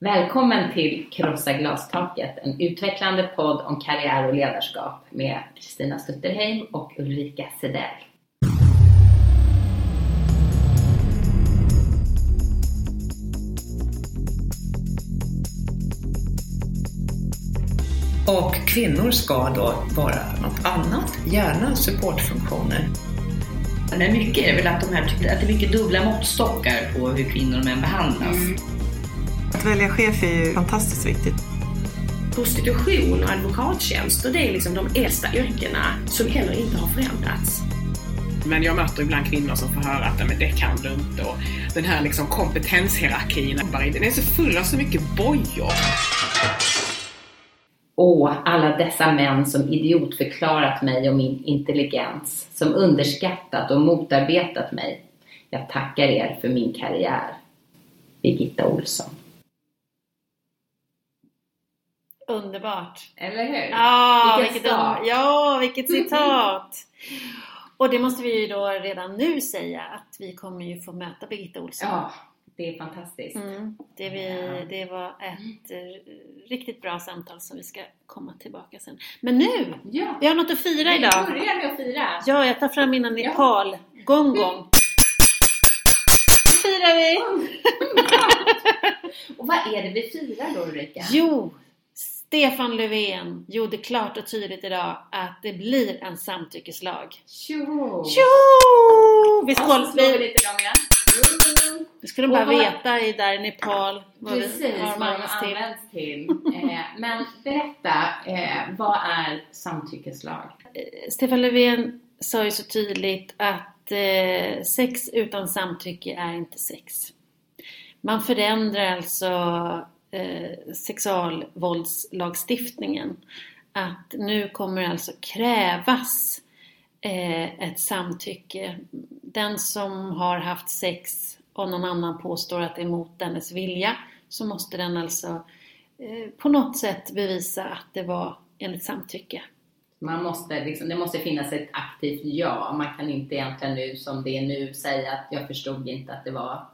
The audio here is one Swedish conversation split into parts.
Välkommen till Krossa glastaket, en utvecklande podd om karriär och ledarskap med Kristina Stutterheim och Ulrika Sedell. Och kvinnor ska då vara något annat, gärna supportfunktioner. Men mycket är väl att, de här, att det är mycket dubbla måttstockar på hur kvinnor och män behandlas. Mm. Att välja chef är ju fantastiskt viktigt. Prostitution och advokattjänster, det är liksom de äldsta yrkena som heller inte har förändrats. Men jag möter ibland kvinnor som får höra att men det kan du inte och den här liksom kompetenshierarkin, den är så full av så mycket bojor. Åh, alla dessa män som idiotförklarat mig och min intelligens, som underskattat och motarbetat mig. Jag tackar er för min karriär. Birgitta Olsson. Underbart! Eller hur? Ja, vilket, vilket ja, vilket citat! och det måste vi ju då redan nu säga att vi kommer ju få möta Birgitta Olsson. Ja, det är fantastiskt. Mm, det, vi, det var ett mm. riktigt bra samtal som vi ska komma tillbaka sen. Men nu! Ja. Vi har något att fira idag. Vi börjar med att fira. Ja, jag tar fram mina Nepal. Ja. Gong. Nu firar vi! och vad är det vi firar då Ulrika? Jo, Stefan Löfven gjorde klart och tydligt idag att det blir en samtyckeslag. Tjo! Tjo! Vi skålar vi lite gånger. Det skulle de bara veta i där i Nepal vad Precis, vi har vad de används till. eh, men berätta, eh, vad är samtyckeslag? Eh, Stefan Löfven sa ju så tydligt att sex utan samtycke är inte sex. Man förändrar alltså eh, sexualvåldslagstiftningen. Att nu kommer alltså krävas eh, ett samtycke. Den som har haft sex och någon annan påstår att det är mot dennes vilja så måste den alltså eh, på något sätt bevisa att det var enligt samtycke. Man måste, liksom, det måste finnas ett aktivt ja. Man kan inte egentligen nu som det är nu säga att jag förstod inte att det var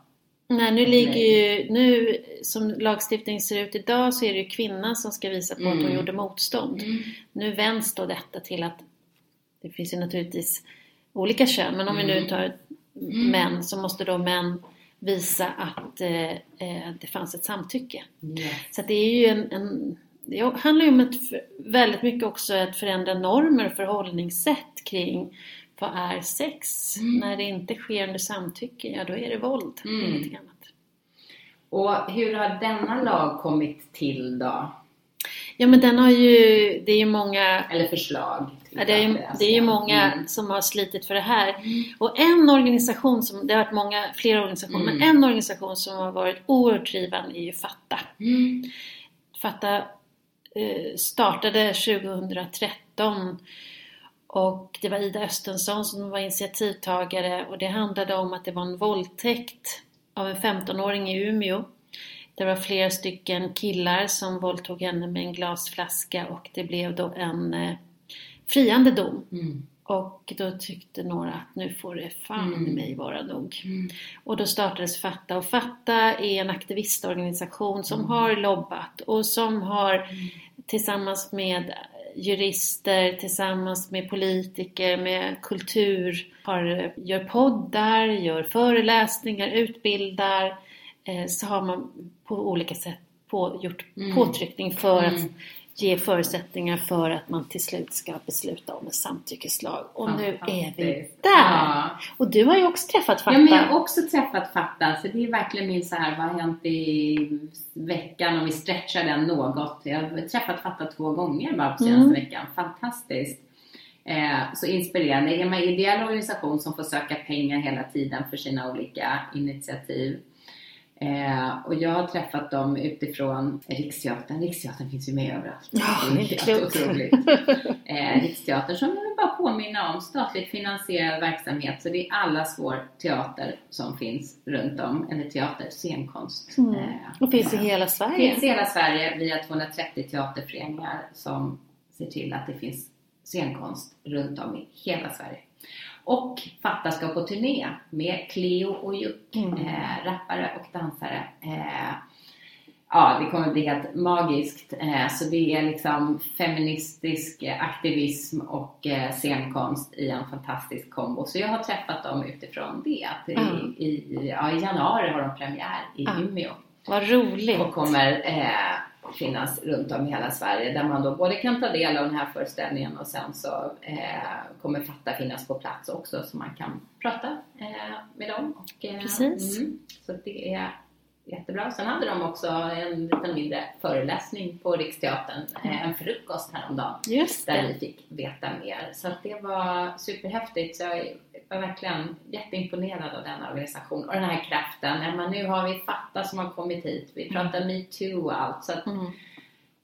Nej, nu ligger ju, nu som lagstiftningen ser ut idag så är det ju kvinnan som ska visa på mm. att hon mm. gjorde motstånd. Mm. Nu vänds då detta till att det finns ju naturligtvis olika kön, men om mm. vi nu mm. tar mm. män så måste då män visa att eh, eh, det fanns ett samtycke. Yes. Så det är ju en, en det handlar ju om ett, väldigt mycket också att förändra normer och förhållningssätt kring vad är sex? Mm. När det inte sker under samtycke, ja då är det våld, mm. ingenting annat. Och hur har denna lag kommit till då? Ja men den har ju, det är ju många... Eller förslag. Ja, det, är ju, det är ju många mm. som har slitit för det här. Mm. Och en organisation som, det har varit många, flera organisationer, mm. men en organisation som har varit oerhört drivande är ju Fatta. Mm. Fatta eh, startade 2013 och det var Ida Östensson som var initiativtagare och det handlade om att det var en våldtäkt av en 15-åring i Umeå det var flera stycken killar som våldtog henne med en glasflaska och det blev då en eh, friande dom. Mm. Och då tyckte några att nu får det fan mm. mig vara nog. Mm. Och då startades Fatta och Fatta är en aktivistorganisation som mm. har lobbat och som har mm. tillsammans med jurister, tillsammans med politiker, med kultur, har, gör poddar, gör föreläsningar, utbildar Eh, så har man på olika sätt på, gjort mm. påtryckning för mm. att ge förutsättningar för att man till slut ska besluta om en samtyckeslag. Och nu är vi där! Ja. Och du har ju också träffat Fatta. Ja, men jag har också träffat Fatta. Så det är verkligen min så här, vad har hänt i veckan om vi stretchar den något. Jag har träffat Fatta två gånger bara på senaste mm. veckan. Fantastiskt! Eh, så inspirerande. Är man ideell organisation som får söka pengar hela tiden för sina olika initiativ Eh, och jag har träffat dem utifrån Riksteatern. Riksteatern finns ju med överallt. Ja, det är helt otroligt. eh, Riksteatern som jag vill bara påminna om, statligt finansierad verksamhet. Så det är allas vår teater som finns runt om. Eller teater, scenkonst. Mm. Eh, och finns i hela Sverige. Finns i hela Sverige via 230 teaterföreningar som ser till att det finns scenkonst runt om i hela Sverige. Och Fatta ska på turné med Cleo och Juk, mm. eh, rappare och dansare. Eh, ja, det kommer bli helt magiskt. Eh, så det är liksom feministisk aktivism och eh, scenkonst i en fantastisk kombo. Så jag har träffat dem utifrån det. Att i, Mm. i, ja, I januari har de premiär i Mm. Umeå Vad roligt! och kommer eh, finnas runt om i hela Sverige där man då både kan ta del av den här föreställningen och sen så eh, kommer Fatta finnas på plats också så man kan prata eh, med dem. Och, eh, Precis. Mm, så det är jättebra. Sen hade de också en liten mindre föreläsning på Riksteatern, eh, en frukost häromdagen Just där vi fick veta mer. Så det var superhäftigt. Så jag var verkligen jätteimponerad av den organisationen och den här kraften. Men nu har vi Fatta som har kommit hit. Vi pratar metoo och allt. Så att Mm.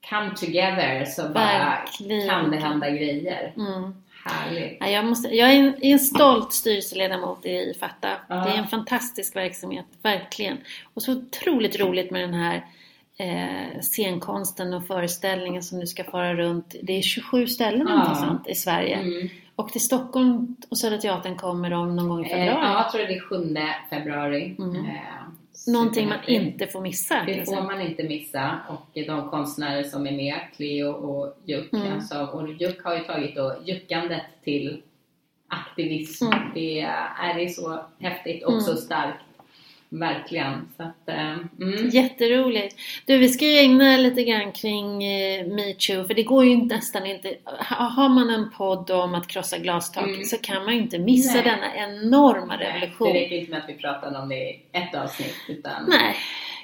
come together så bara Verkligen. kan det hända grejer. Mm. Härligt. Ja, jag, måste, jag är en, en stolt styrelseledamot i Fatta. Ja. Det är en fantastisk verksamhet, verkligen. Och så otroligt roligt med den här eh, scenkonsten och föreställningen som nu ska fara runt. Det är 27 ställen Ja. sånt i Sverige. Mm. Och till Stockholm och Södra Teatern kommer de någon gång i Eh, februari. ja, jag tror det är 7 februari. Mm. Eh, Någonting man inte får missa. Det får man inte missa och de konstnärer som är med, Cleo och Juck, Mm. alltså, och Juck har ju tagit då juckandet till aktivism. Mm. Det är, det så häftigt och så Mm. starkt. Verkligen. Så att, eh, mm. Jätteroligt. Du, vi ska ju ägna lite grann kring eh, metoo, för det går ju nästan inte... Ha, har man en podd om att krossa glastak Mm. så kan man ju inte missa Nej. denna enorma Nej, revolution. Det räcker inte med att vi pratar om det i ett avsnitt. Utan... Nej,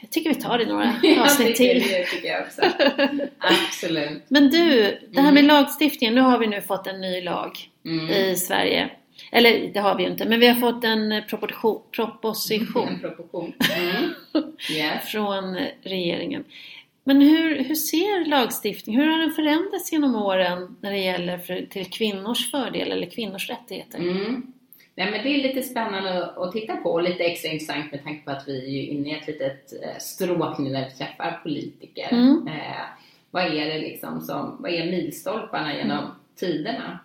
jag tycker vi tar det några avsnitt till. det tycker jag också. Absolut. Men du, det här med Mm. lagstiftningen. Nu har vi nu fått en ny lag Mm. i Sverige. Eller det har vi ju inte, men vi har fått en proposition, proposition En. Mm. Yes. från regeringen. Men hur, hur ser lagstiftning, hur har den förändrats genom åren när det gäller för, till kvinnors fördel eller kvinnors rättigheter? Mm. Nej, men det är lite spännande att- titta på och lite extra intressant med tanke på att vi är inne i ett litet eh, stråk nu när vi träffar politiker. Mm. Eh, vad är det liksom som, vad är milstolparna genom Mm. tiderna?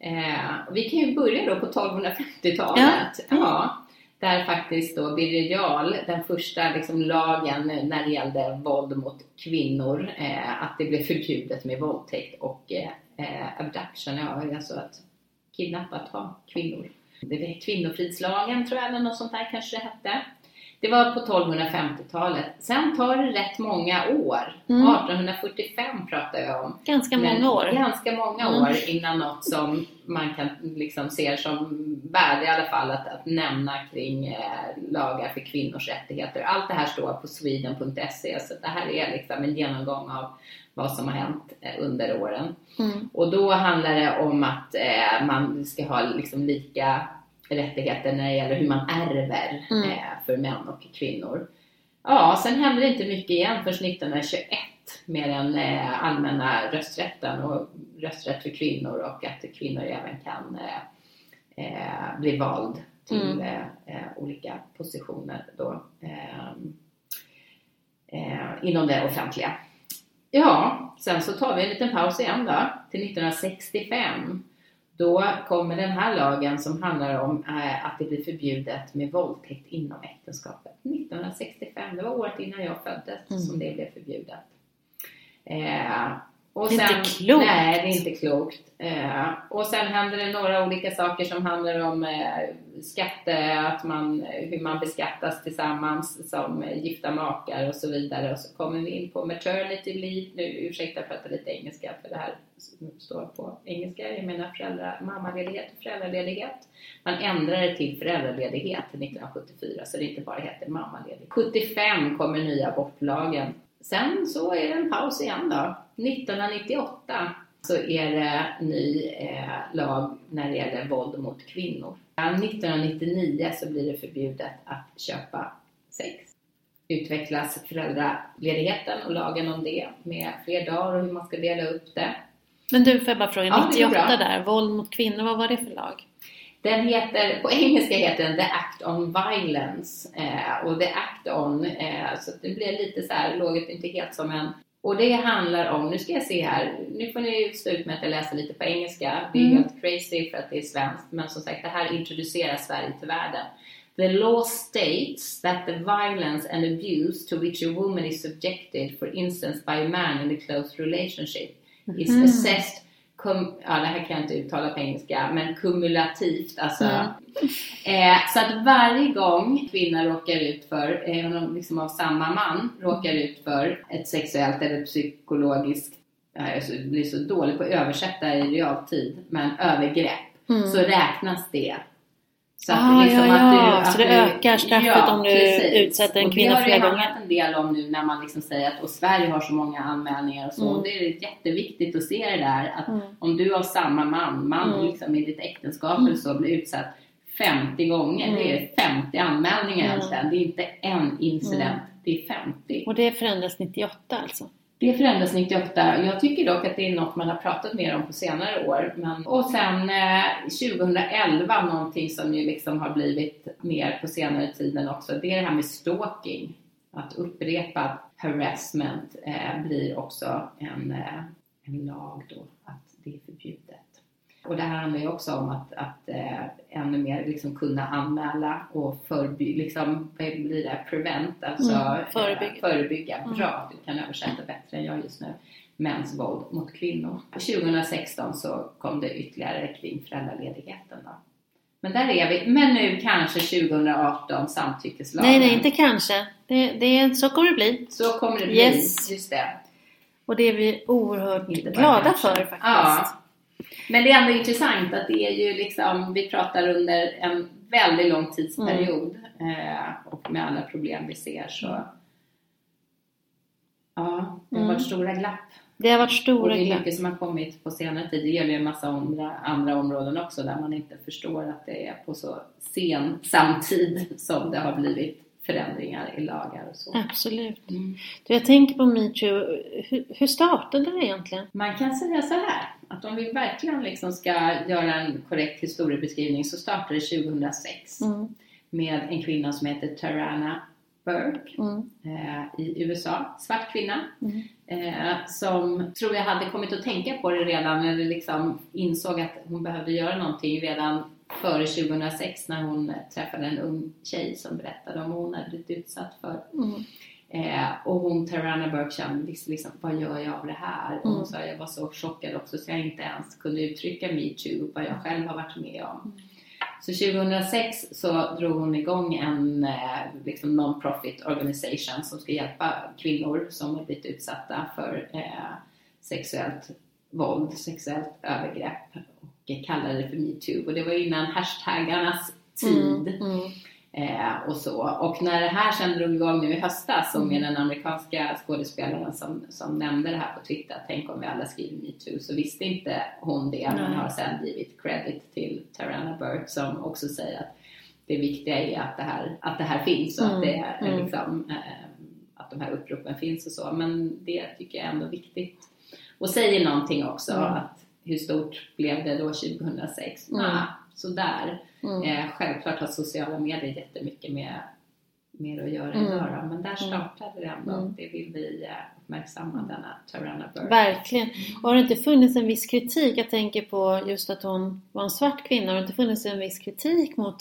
Eh, vi kan ju börja då på 1250-talet. Ja. Ja, där faktiskt då Birger Jarl, den första liksom lagen när det gällde våld mot kvinnor, eh, att det blev förbjudet med våldtäkt och eh, eh, abduction, ja, alltså att kidnappa, ta kvinnor. Det var kvinnofridslagen tror jag, eller något sånt där kanske det hette. Det var på 1250-talet. Sen tar det rätt många år. Mm. 1845 pratar jag om. Ganska Men många år. Ganska många Mm. år innan något som man kan liksom se som värde i alla fall att, att nämna kring eh, lagar för kvinnors rättigheter. Allt det här står på sweden.se så det här är liksom en genomgång av vad som har hänt eh, under åren. Mm. Och då handlar det om att eh, man ska ha liksom lika rättigheter när det gäller hur man ärver Mm. eh, för män och kvinnor. Ja, sen hände det inte mycket igen förrän 1921 med den eh, allmänna rösträtten och rösträtt för kvinnor och att kvinnor även kan eh, eh, bli vald till Mm. eh, eh, olika positioner då, inom det offentliga. Ja, sen så tar vi en liten paus igen då, till 1965. Då kommer den här lagen som handlar om eh, att det blir förbjudet med våldtäkt inom äktenskapet. 1965, det var året innan jag föddes Mm. som det blev förbjudet. Och Det är inte klokt. Nej, det är inte klokt. Eh, och sen händer det några olika saker som handlar om eh, skatte, att man, hur man beskattas tillsammans som gifta makar och så vidare. Och så kommer vi in på maternity leave. Nu, ursäkta jag pratar lite engelska för det här står på engelska. Jag menar föräldrar, mammaledighet och föräldraledighet. Man ändrade det till föräldraledighet 1974 så det inte bara heter mammaledighet. 75 kommer nya abortlagen. Sen så är det en paus igen då. 1998 så är det ny eh, lag när det gäller våld mot kvinnor. 1999 så blir det förbjudet att köpa sex. Utvecklas föräldraledigheten och lagen om det med fler dagar och hur man ska dela upp det. Men du, får jag bara fråga, Ja, det går 98 bra. där, våld mot kvinnor, vad var det för lag? Den heter, på engelska heter den The Act on Violence eh, och The Act on, eh, så det blir lite så här, låget inte helt som en och det handlar om, nu ska jag se här, nu får ni stå ut med att jag läser lite på engelska. Det är Mm. helt crazy för att det är svenskt, men som sagt det här introducerar Sverige till världen. The law states that the violence and abuse to which a woman is subjected, for instance by a man in a close relationship, is Mhm. assessed Kum, ja, det här kan jag inte uttala på engelska, men kumulativt. Alltså, Mm. eh, så att varje gång kvinnor råkar ut för, eh, om liksom av samma man, råkar ut för ett sexuellt eller psykologiskt, ja, jag blir så dålig på att översätta i realtid, men övergrepp, Mm. så räknas det. Så Ah, liksom ja, ja. Så det ökar straffet om du utsätter en kvinna Det flera har det gånger. handlat en del om nu när man liksom säger att och Sverige har så många anmälningar och så. Mm. Och det är jätteviktigt att se det där att Mm. om du av samma man, man Mm. liksom i ditt äktenskap eller så blir utsatt 50 gånger. Det är 50 anmälningar Mm. egentligen. Det är inte en incident. Det är 50. Och det förändras 98 alltså? Det förändras 98. Jag tycker dock att det är något man har pratat mer om på senare år. Men, och sen eh, 2011, någonting som ju liksom har blivit mer på senare tiden också, det är det här med stalking. Att upprepa harassment eh, blir också en, eh, en lag då, att det är förbjudet. Och det här handlar ju också om att, att eh, ännu mer liksom kunna anmäla och förebygga, liksom, blir det, prevent, alltså Mm, förebygga. Eh, förebygga. Mm. Bra, du kan översätta bättre än jag just nu. Mäns våld mot kvinnor. 2016 så kom det ytterligare kring föräldraledigheten då. Men där är vi. Men nu kanske 2018 samtyckeslagen. Nej, nej, inte kanske. Det, det, så kommer det bli. Så kommer det bli. Yes. Just det. Och det är vi oerhört glada kanske. för faktiskt. Ja. Men det är ändå intressant att det är ju liksom, vi pratar under en väldigt lång tidsperiod eh, och med alla problem vi ser så ja, det har Mm. varit stora glapp. Det har varit stora det är glapp. mycket som har kommit på senare tid. Det gäller ju en massa andra, andra områden också där man inte förstår att det är på så sen samtid som det har blivit förändringar i lagar och så. Absolut. Mm. Du, jag tänker på metoo. Hur, hur startade det egentligen? Man kan säga så här, att om vi verkligen liksom ska göra en korrekt historiebeskrivning så startade det 2006 Mm. med en kvinna som heter Tarana Burke Mm. eh, i USA, svart kvinna. Mm. Eh, som tror jag hade kommit att tänka på det redan eller liksom insåg att hon behövde göra någonting redan före 2006 när hon träffade en ung tjej som berättade om vad hon hade blivit utsatt för. Mm. Eh, och hon, Tarana Burke, kände liksom, vad gör jag av det här? Och hon Mm. sa, jag var så chockad också så jag inte ens kunde uttrycka metoo, vad jag själv har varit med om. Mm. Så 2006 så drog hon igång en eh, liksom non-profit organisation som ska hjälpa kvinnor som har blivit utsatta för eh, sexuellt våld, sexuellt övergrepp kallade det för metoo. Och det var innan hashtaggarnas tid. Mm. Mm. Eh, och så. Och när det här sen drog igång nu i höstas Mm. med den amerikanska skådespelaren som, som nämnde det här på Twitter, tänk om vi alla skriver metoo, så visste inte hon det men har sen givit credit till Tarana Burke som också säger att det viktiga är att det här, att det här finns och Mm, att, det är mm. liksom, eh, att de här uppropen finns och så. Men det tycker jag är ändå viktigt. Och säger någonting också Mm. att hur stort blev det då 2006? Mm. Nah, sådär. Mm. Eh, självklart har sociala medier jättemycket med, med att göra Mm. idag då, men där startade det ändå. Mm. Det vill vi eh, uppmärksamma denna Tarana Burke. Verkligen. Och har det inte funnits en viss kritik? Jag tänker på just att hon var en svart kvinna. Har det inte funnits en viss kritik mot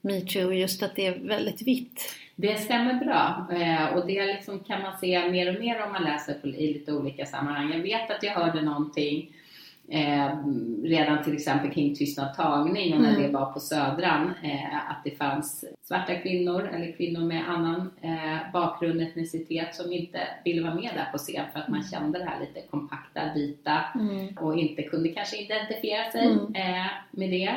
metoo? Just att det är väldigt vitt. Det stämmer bra eh, och det liksom kan man se mer och mer om man läser på, i lite olika sammanhang. Jag vet att jag hörde någonting eh, redan till exempel kring tystnad tagning och när Mm. det var på Södran eh, att det fanns svarta kvinnor eller kvinnor med annan eh, bakgrund, etnicitet som inte ville vara med där på scen för att man kände det här lite kompakta, vita Mm. och inte kunde kanske identifiera sig Mm. eh, med det.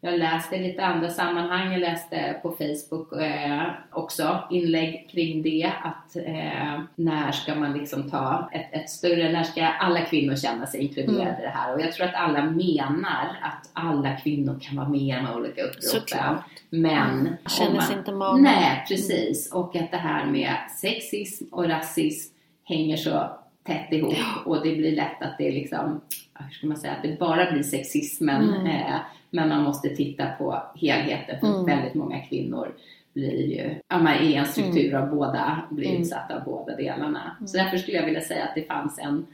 Jag läste i lite andra sammanhang, jag läste på Facebook eh, också inlägg kring det att eh, när ska man liksom ta ett, ett större, när ska alla kvinnor känna sig inkluderade Mm. i det här? Och jag tror att alla menar att alla kvinnor kan vara med i de här olika. Såklart. Men om Känner sig man- inte manad. Nej, precis. Och att det här med sexism och rasism hänger så tätt ihop och det blir lätt att det liksom, hur ska man säga, att det bara blir sexismen. Mm. Eh, men man måste titta på helheten för Mm. väldigt många kvinnor blir ju, ja man är i en struktur av båda, blir Mm. utsatta av båda delarna. Så därför skulle jag vilja säga att det fanns en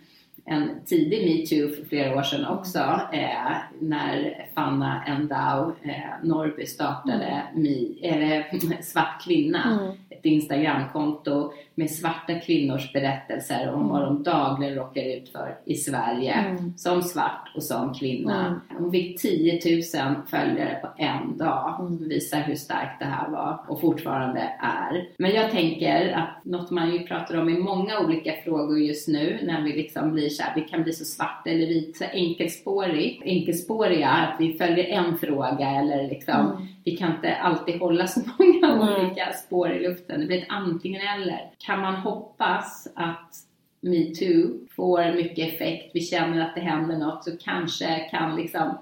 en tidig metoo för flera år sedan också eh, när Fanna Endau eh, Norrby startade Mi, eh, Svart kvinna. Mm. Ett Instagramkonto med svarta kvinnors berättelser om vad de dagligen råkar ut för i Sverige Mm. som svart och som kvinna. Mm. Hon fick 10 000 följare på en dag. Mm. Visar hur starkt det här var och fortfarande är. Men jag tänker att något man ju pratar om i många olika frågor just nu när vi liksom blir så här, vi kan bli så svart eller vit, så enkelspårig, enkelspåriga, att vi följer en fråga eller liksom, Mm. vi kan inte alltid hålla så många olika spår i luften. Det blir ett antingen eller. Kan man hoppas att metoo får mycket effekt, vi känner att det händer något så kanske kan liksom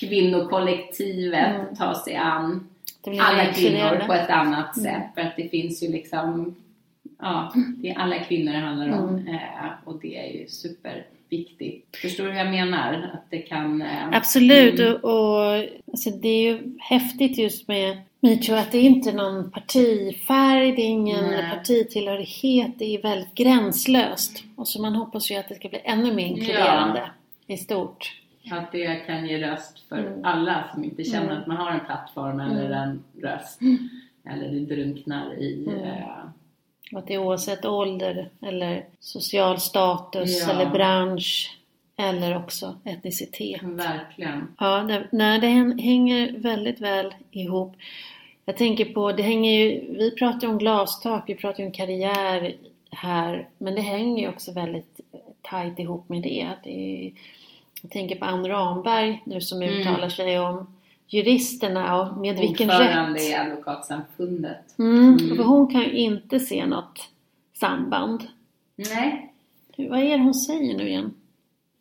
kvinnokollektivet Mm. ta sig an alla kvinnor på ett annat Mm. sätt. För att det finns ju liksom, ja, det är alla kvinnor det handlar om. Mm. Eh, och det är ju superviktigt. Förstår du hur jag menar? Att det kan... Eh, Absolut, Mm. och, alltså det är ju häftigt just med metoo att det är inte någon partifärg, det är ingen Nej. partitillhörighet, det är väldigt gränslöst. Och så man hoppas ju att det ska bli ännu mer inkluderande i stort. Att det kan ge röst för Mm. alla som inte känner Mm. att man har en plattform eller Mm. en röst. Eller det drunknar i... Att det är oavsett ålder eller social status Ja. eller bransch eller också etnicitet. verkligen. Ja, det, nej, det hän- hänger väldigt väl ihop. Jag tänker på, det hänger ju, vi pratar ju om glastak, vi pratar ju om karriär här, men det hänger ju också väldigt tajt ihop med det. det är, jag tänker på Ann Ramberg nu som Mm. uttalar sig om juristerna och med vilken Ordförande rätt. i Advokatsamfundet. Mm, Mm. för hon kan ju inte se något samband. Nej, Vad är det hon säger nu igen?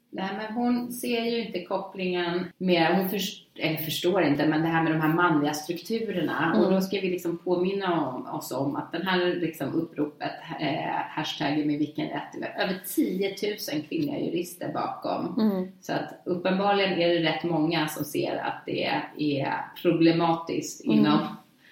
Nej, men hon ser ju inte kopplingen med, hon först, eller förstår inte, men det här med de här manliga strukturerna. Mm. Och då ska vi liksom påminna om, oss om att den här liksom uppropet, eh, hashtaggen med vilken rätt, det var över 10 000 kvinnliga jurister bakom. Mm. Så att uppenbarligen är det rätt många som ser att det är problematiskt Mm. inom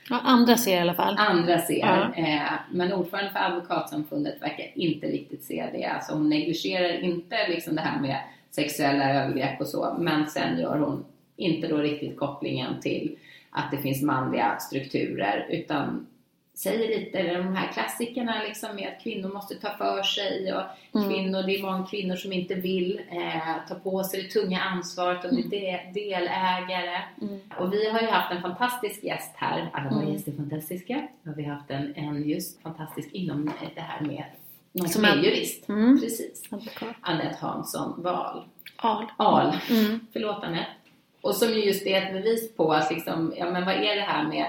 Ja, andra ser i alla fall. andra ser. Ja. Eh, men ordförande för Advokatsamfundet verkar inte riktigt se det. Alltså hon negligerar inte liksom det här med sexuella övergrepp och så. Men sen gör hon inte då riktigt kopplingen till att det finns manliga strukturer. Utan säger lite de här klassikerna liksom med att kvinnor måste ta för sig och Mm. kvinnor, det är många kvinnor som inte vill eh, ta på sig det tunga ansvaret och bli de- delägare. Mm. Och vi har ju haft en fantastisk gäst här. Alla våra Mm. gäster är fantastiska. Och vi har haft en, en just fantastisk inom det här med någon Som är är- jurist. Mm. Precis. Anette Hansson Wahl. Al. Ahl. Mm. Förlåt Anette. Och som ju just är ett bevis på att liksom, ja men vad är det här med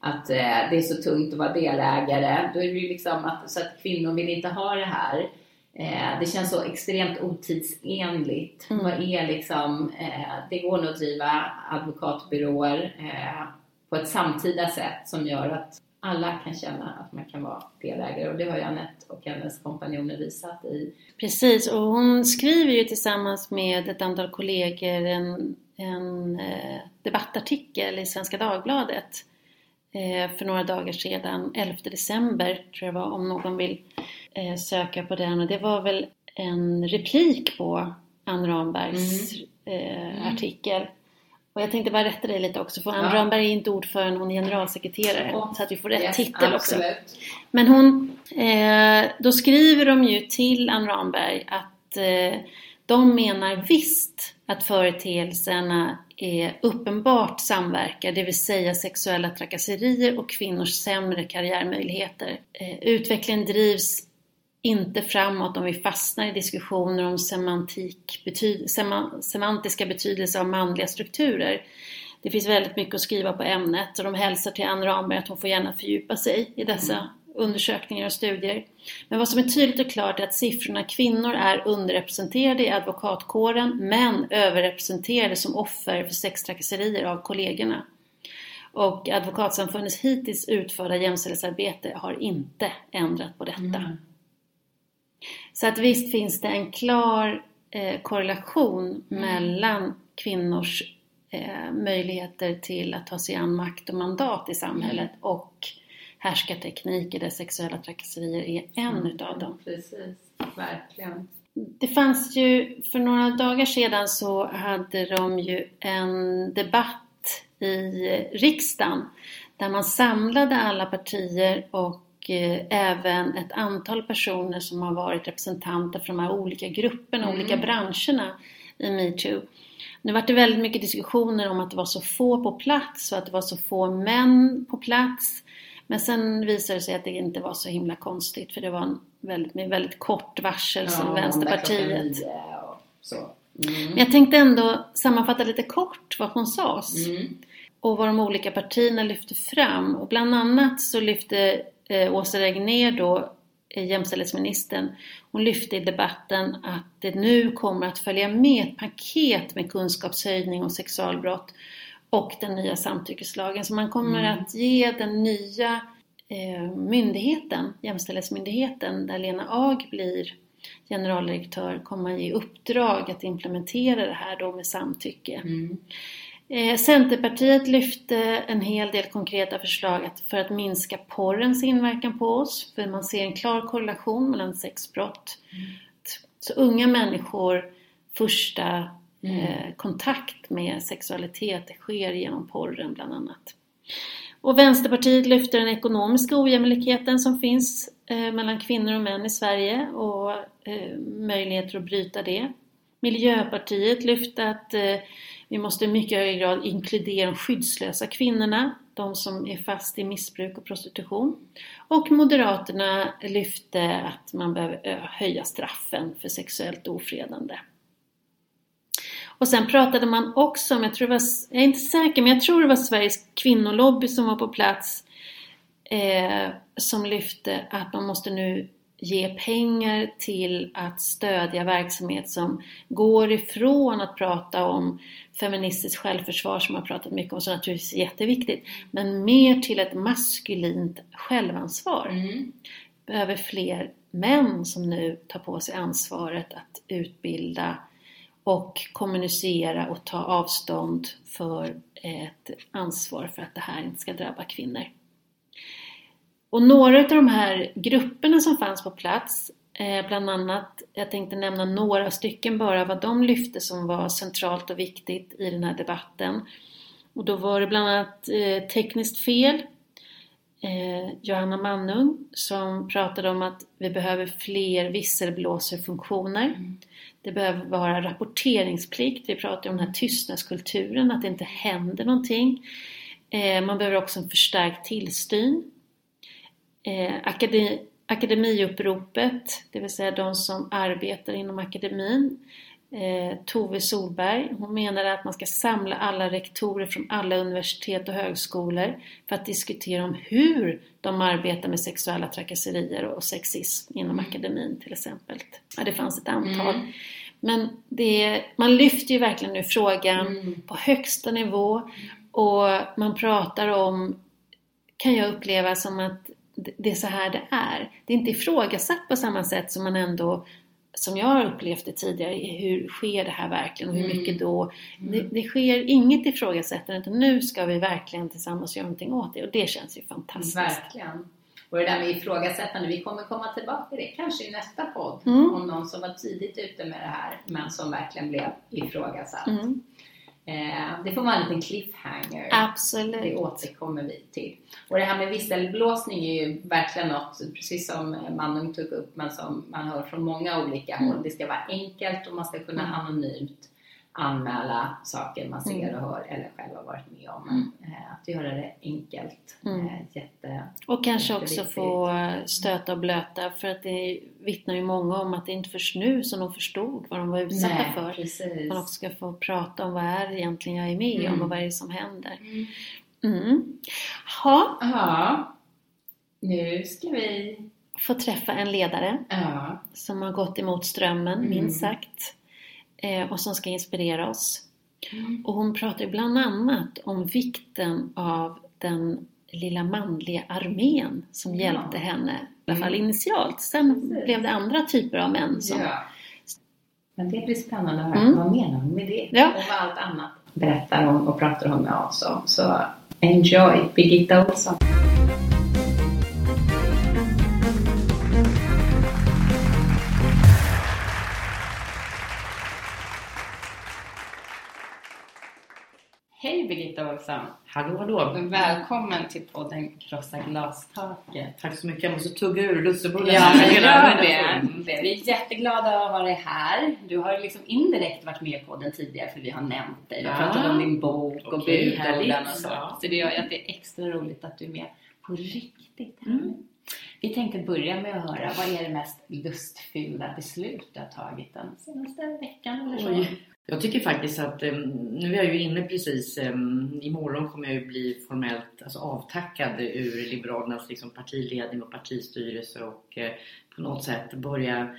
att eh, det är så tungt att vara delägare. Då är det ju liksom att, så att kvinnor vill inte ha det här. Eh, det känns så extremt otidsenligt. Mm. Vad är liksom, eh, det går nog att driva advokatbyråer eh, på ett samtida sätt som gör att alla kan känna att man kan vara delägare och det har ju Anette och hennes kompanjoner visat i Precis, och hon skriver ju tillsammans med ett antal kollegor en, en eh, debattartikel i Svenska Dagbladet för några dagar sedan, 11 december tror jag var, om någon vill eh, söka på den. Och det var väl en replik på Ann Rambergs eh, artikel. Och jag tänkte bara rätta dig lite också, för Ann Ja. Ramberg är inte ordförande, hon är generalsekreterare. Ja. Så att vi får rätt Yes, titel också. absolut. Men hon, eh, då skriver de ju till Ann Ramberg att eh, de menar visst att företeelserna är uppenbart samverkar, det vill säga sexuella trakasserier och kvinnors sämre karriärmöjligheter. Eh, utvecklingen drivs inte framåt om vi fastnar i diskussioner om semantik, bety, sema, semantiska betydelser av manliga strukturer. Det finns väldigt mycket att skriva på ämnet och de hälsar till Anne Ramberg att hon får gärna fördjupa sig i dessa undersökningar och studier. Men vad som är tydligt och klart är att siffrorna kvinnor är underrepresenterade i advokatkåren men överrepresenterade som offer för sextrakasserier av kollegorna. Och Advokatsamfundets hittills utförda jämställdhetsarbete har inte ändrat på detta. Mm. Så att visst finns det en klar eh, korrelation mellan kvinnors eh, möjligheter till att ta sig an makt och mandat i samhället och härskartekniker där sexuella trakasserier är en utav dem. Precis, verkligen. det fanns ju, för några dagar sedan så hade de ju en debatt i riksdagen där man samlade alla partier och eh, även ett antal personer som har varit representanter för de här olika grupperna, Mm. olika branscherna i metoo. Nu var det väldigt mycket diskussioner om att det var så få på plats och att det var så få män på plats. Men sen visade det sig att det inte var så himla konstigt för det var en väldigt, med väldigt kort varsel som måndag klockan Vänsterpartiet. Mm. men jag tänkte ändå sammanfatta lite kort vad som sades Mm. och vad de olika partierna lyfte fram. Och bland annat så lyfte eh, Åsa Regnér då, eh, jämställdhetsministern, hon lyfte i debatten att det nu kommer att följa med ett paket med kunskapshöjning om sexualbrott och den nya samtyckeslagen. Så man kommer Mm. att ge den nya eh, myndigheten, Jämställdhetsmyndigheten, där Lena Ag blir generaldirektör, kommer att ge uppdrag att implementera det här då med samtycke. Mm. Eh, Centerpartiet lyfte en hel del konkreta förslag att- för att minska porrens inverkan på oss. För man ser en klar korrelation mellan sexbrott. Så unga människor, första Mm. Eh, kontakt med sexualitet det sker genom porren bland annat. Och Vänsterpartiet lyfter den ekonomiska ojämlikheten som finns eh, mellan kvinnor och män i Sverige och eh, möjligheter att bryta det. Miljöpartiet lyfte att vi måste i mycket högre grad inkludera de skyddslösa kvinnorna, de som är fast i missbruk och prostitution. Och Moderaterna lyfte att man behöver höja straffen för sexuellt ofredande. Och sen pratade man också om, jag, tror det var, jag är inte säker, men jag tror det var Sveriges kvinnolobby som var på plats eh, som lyfte att man måste nu ge pengar till att stödja verksamhet som går ifrån att prata om feministiskt självförsvar som man pratat mycket om, som naturligtvis är jätteviktigt, men mer till ett maskulint självansvar. Mm. Behöver fler män som nu tar på sig ansvaret att utbilda och kommunicera och ta avstånd för ett ansvar för att det här inte ska drabba kvinnor. Och några av de här grupperna som fanns på plats, eh, bland annat, jag tänkte nämna några stycken bara vad de lyfte som var centralt och viktigt i den här debatten. Och då var det bland annat eh, tekniskt fel, eh, Johanna Mannung som pratade om att vi behöver fler visselblåserfunktioner. Det behöver vara rapporteringsplikt. Vi pratar om den här tystnadskulturen, att det inte händer någonting. Eh, man behöver också en förstärkt tillsyn. Eh, akademi, akademiuppropet, det vill säga de som arbetar inom akademin. Eh, Tove Solberg, hon menar att man ska samla alla rektorer från alla universitet och högskolor för att diskutera om hur de arbetar med sexuella trakasserier och sexism inom akademin till exempel. Ja, det fanns ett antal. Mm. Men det, man lyfter ju verkligen nu frågan Mm. på högsta nivå och man pratar om, kan jag uppleva som att det är så här det är. Det är inte ifrågasatt på samma sätt som man ändå som jag har upplevt det tidigare, hur sker det här verkligen och hur Mm. mycket då? Det, det sker inget ifrågasättande utan nu ska vi verkligen tillsammans göra någonting åt det och det känns ju fantastiskt. Verkligen. Och det där med ifrågasättande, vi kommer komma tillbaka till det kanske i nästa podd. Mm. Om någon som var tidigt ute med det här men som verkligen blev ifrågasatt. Mm, det får vara en liten cliffhanger. Det absolut. återkommer vi till. Och det här med visselblåsning är ju verkligen något, precis som Manung tog upp, men som man hör från många olika Mm. håll. Det ska vara enkelt och man ska kunna Mm. anonymt anmäla saker man ser Mm. och hör eller själv har varit med om. Men, eh, att göra det enkelt. Mm. Eh, jätte... Och kanske också få stöta och blöta för att det vittnar ju många om att det inte först nu som de förstod vad de var utsatta Nej, för. precis. Man också ska få prata om vad är egentligen jag är med om Mm. och vad är det som händer. Mm. Mm. Ha, Ja, nu ska vi... få träffa en ledare Ja, som har gått emot strömmen, Mm. minst sagt. Eh, och som ska inspirera oss. Mm. Och hon pratar bland annat om vikten av den lilla manliga armén som Ja. hjälpte henne, i alla fall Mm. initialt. Sen Precis. blev det andra typer av män som... ja. Men det blir spännande att höra. Mm. Vad menar hon med det? Ja. Och vad allt annat berättar hon och pratar hon med oss om. Så enjoy Birgitta Olsson. Hej Birgitta Olsson! Hallå hallå! Välkommen till podden Krossa glastaket. Tack så mycket. Jag måste tugga ur lussebullen. Ja, men gör det. Vi är jätteglada att ha dig här. Du har liksom indirekt varit med på den tidigare för vi har nämnt dig. Vi har pratat om din bok och Okej, budorden och så. Ja. Så det gör att det är extra roligt att du är med på riktigt. här. Mm. Vi tänkte börja med att höra, vad är det mest lustfyllda beslut du har tagit den senaste veckan eller så? Oj. Jag tycker faktiskt att, ehm, nu är jag ju inne precis, ehm, imorgon kommer jag ju bli formellt alltså, avtackad ur Liberalernas liksom, partiledning och partistyrelse och eh, på något sätt börja,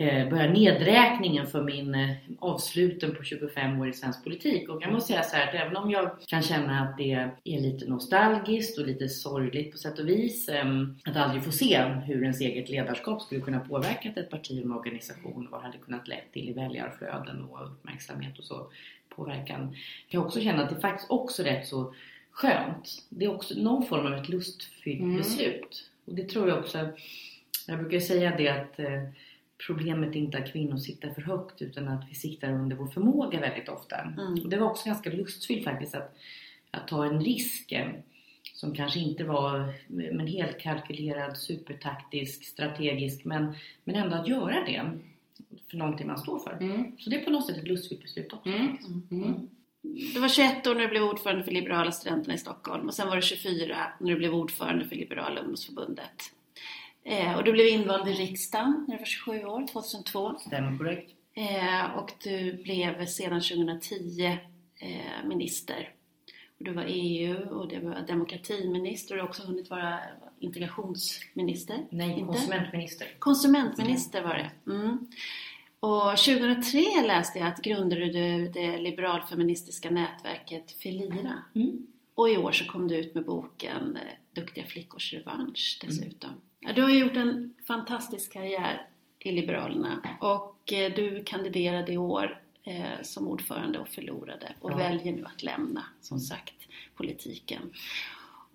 eh, börja nedräkningen för min eh, avsluten på 25 år i svensk politik. Och jag måste säga så här att även om jag kan känna att det är lite nostalgiskt och lite sorgligt på sätt och vis eh, att aldrig få se hur ens eget ledarskap skulle kunna påverkat ett parti och en organisation och vad det hade kunnat lett till i väljarflöden och uppmärksamhet och så påverkan. Kan jag också känna att det faktiskt också är rätt så skönt. Det är också någon form av ett lustfyllt Mm. beslut. Och det tror jag också, jag brukar säga det att problemet är inte att kvinnor siktar för högt utan att vi siktar under vår förmåga väldigt ofta. Mm. Och det var också ganska lustfyllt faktiskt att, att ta en risk eh, som kanske inte var men helt kalkylerad, supertaktisk, strategisk men, men ändå att göra det för någonting man står för. Mm. Så det är på något sätt ett lustfyllt beslut också. Mm. Mm. Du var 21 år när du blev ordförande för Liberala studenterna i Stockholm och sen var du 24 när du blev ordförande för Liberala ungdomsförbundet. Eh, och du blev invald i riksdagen när du var 27 år, 2002. Stämmer korrekt? Eh, och du blev sedan 2010 eh, minister. Och du var EU och du var demokratiminister och du har också hunnit vara integrationsminister. Nej, Inte? konsumentminister. Konsumentminister var det. Mm. Och 2003 läste jag att grundade du det liberalfeministiska nätverket Filira. Mm. Och i år så kom du ut med boken eh, Duktiga flickors revansch dessutom. Ja, du har gjort en fantastisk karriär i Liberalerna och eh, du kandiderade i år eh, som ordförande och förlorade och Ja. väljer nu att lämna, som sagt, politiken.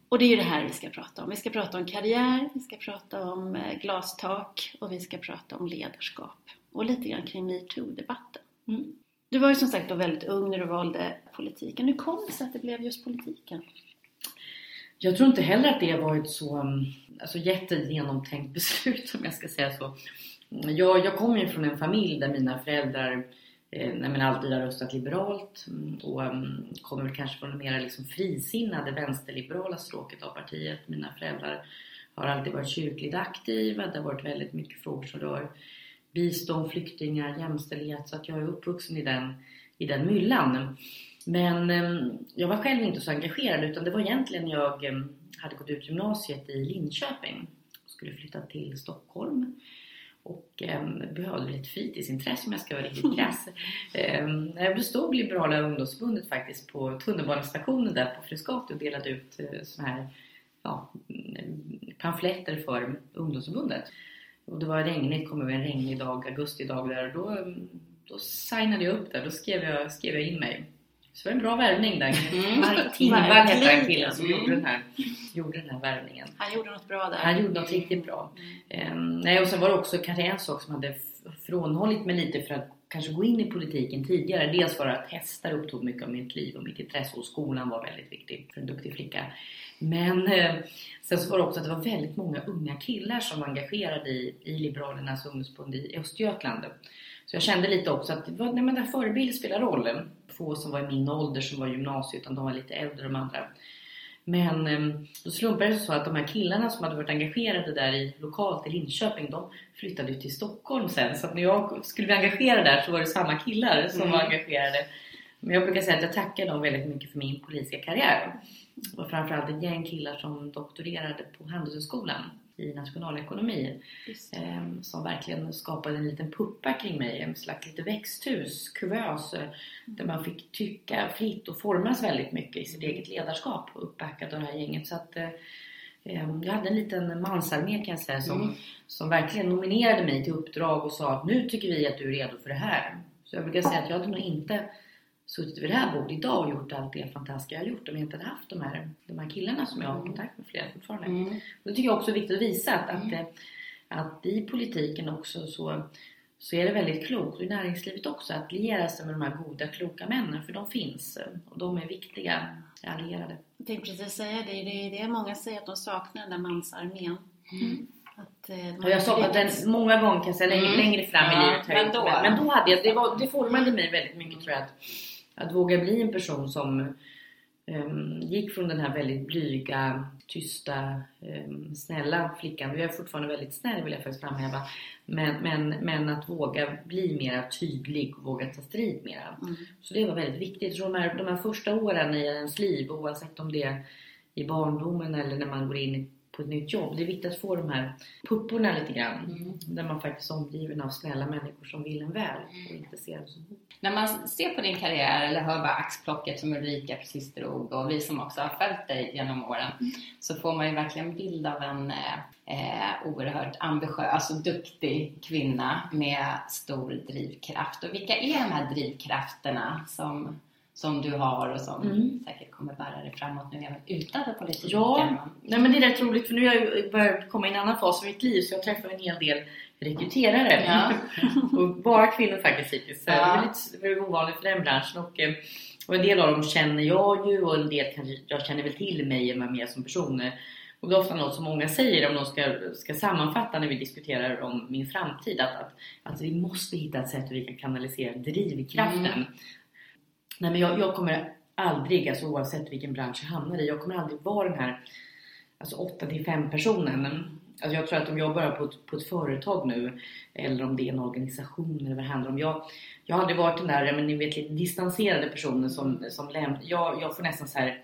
Och det är ju det här vi ska prata om. Vi ska prata om karriär, vi ska prata om eh, glastak och vi ska prata om ledarskap. Och lite grann kring metoo-debatten. Mm. Du var ju som sagt då väldigt ung när du valde politiken. Hur kom det sig att det blev just politiken? Jag tror inte heller att det har varit så um, alltså, jättegenomtänkt beslut om jag ska säga så. Jag, jag kommer ju från en familj där mina föräldrar eh, men alltid har röstat liberalt mm, och um, kommer kanske från det mer liksom, frisinnade vänsterliberala stråket av partiet. Mina föräldrar har alltid varit kyrkligt aktiva. Det har varit väldigt mycket frågor som rör bistånd, flyktingar, jämställdhet. Så att jag är uppvuxen i den, i den myllan. Men eh, jag var själv inte så engagerad utan det var egentligen jag eh, hade gått ut gymnasiet i Linköping och skulle flytta till Stockholm. Och eh, behövde lite fritidsintresse om jag ska vara riktigt krass. Eh, jag bestod Liberala ungdomsförbundet faktiskt på tunnelbanestationen där på Frescati och delade ut eh, såna här ja, mm, pamfletter för ungdomsförbundet. Och det var regnigt, kom över en regnig dag, augustidag där och då, mm, då signade jag upp där, då skrev jag, skrev jag in mig. Så det var en bra värvning där. Mm. Mark Tingvall hette Verkligen. killen som Mm. gjorde den, här, gjorde den här värvningen. Han gjorde något bra där. Han gjorde något riktigt bra. Ehm, nej, och sen var det också kanske en sak som hade frånhållit mig lite för att kanske gå in i politiken tidigare. Dels var det att hästar upptog mycket av mitt liv och mitt intresse och skolan var väldigt viktig för en duktig flicka. Men eh, sen så var det också att det var väldigt många unga killar som var engagerade i, i Liberalernas ungdomsförbund i Östergötland. Så jag kände lite också att det var, nej, men där förebild spelar roll. Få som var i min ålder som var i gymnasiet utan de var lite äldre de andra. Men eh, då slumpade det så att de här killarna som hade varit engagerade där i lokalt i Linköping, de flyttade ju till Stockholm sen. Så att när jag skulle bli engagerad där så var det samma killar som Mm. var engagerade. Men jag brukar säga att jag tackar dem väldigt mycket för min politiska karriär. Och framförallt ett gäng killar som doktorerade på Handelshögskolan i nationalekonomi. Eh, som verkligen skapade en liten puppa kring mig, en slags lite växthus, kuvös. eh, Där man fick tycka fritt och formas väldigt mycket i sitt eget ledarskap uppbackad av det här gänget. Så att, eh, eh, jag hade en liten mansarmé kan jag säga som, Mm. som verkligen nominerade mig till uppdrag och sa att nu tycker vi att du är redo för det här. Så jag brukar säga att jag hade nog inte suttit vid det här bordet idag och gjort allt det fantastiska jag har gjort om jag inte hade haft de här, de här killarna som jag har kontakt med flera fortfarande. Mm. Det tycker jag också är viktigt att visa att, att, eh, att i politiken också så, så är det väldigt klokt, och i näringslivet också, att liera sig med de här goda, kloka männen. För de finns eh, och de är viktiga allierade. Jag tänkte precis säga det. Det är det många säger att de saknar, den där mansarmén. Att, eh, jag sa att den många gånger kan jag säga längre, Mm. längre fram Ja, i livet. men då- men, men då hade jag, det, var, det formade mig väldigt mycket tror jag. Att, att våga bli en person som ehm, gick från den här väldigt blyga, tysta, ehm, snälla flickan. Jag är fortfarande väldigt snäll vill jag faktiskt framhäva. Men, men, men att våga bli mera tydlig och våga ta strid mera. Mm. Så det var väldigt viktigt. Så de här, de här första åren i ens liv, oavsett om det är i barndomen eller när man går in i- på ett nytt jobb. Det är viktigt att få de här pupporna lite grann. Mm. Där man faktiskt är omgiven av snälla människor som vill en väl och inte ser som hot. När man ser på din karriär eller hör bara axplocket som Ulrika precis drog och vi som också har följt dig genom åren så får man ju verkligen en bild av en eh, eh, oerhört ambitiös och duktig kvinna med stor drivkraft. Och vilka är de här drivkrafterna som, som du har och som Mm. säkert kommer bära dig framåt nu även utanför politiken? Ja. Nej men det är rätt roligt för nu har jag börjat komma i en annan fas i mitt liv så jag träffar en hel del rekryterare. Ja. och bara kvinnor faktiskt hittills. Ja. Det är lite det är ovanligt för den branschen. Och, eh, och en del av dem känner jag ju och en del kanske jag känner väl till mig och mer som personer. Och det är ofta något som många säger om de ska, ska sammanfatta när vi diskuterar om min framtid. Att, att, att vi måste hitta ett sätt hur vi kan kanalisera drivkraften. Mm. Nej men jag, jag kommer aldrig, alltså oavsett vilken bransch jag hamnar i, jag kommer aldrig vara den här alltså 8 till 5 personen. Alltså jag tror att om jag börjar på ett, på ett företag nu eller om det är en organisation eller vad det handlar om. Jag, jag har aldrig varit den där, men ni vet lite distanserade personen som, som lämnar. Jag, jag får nästan så här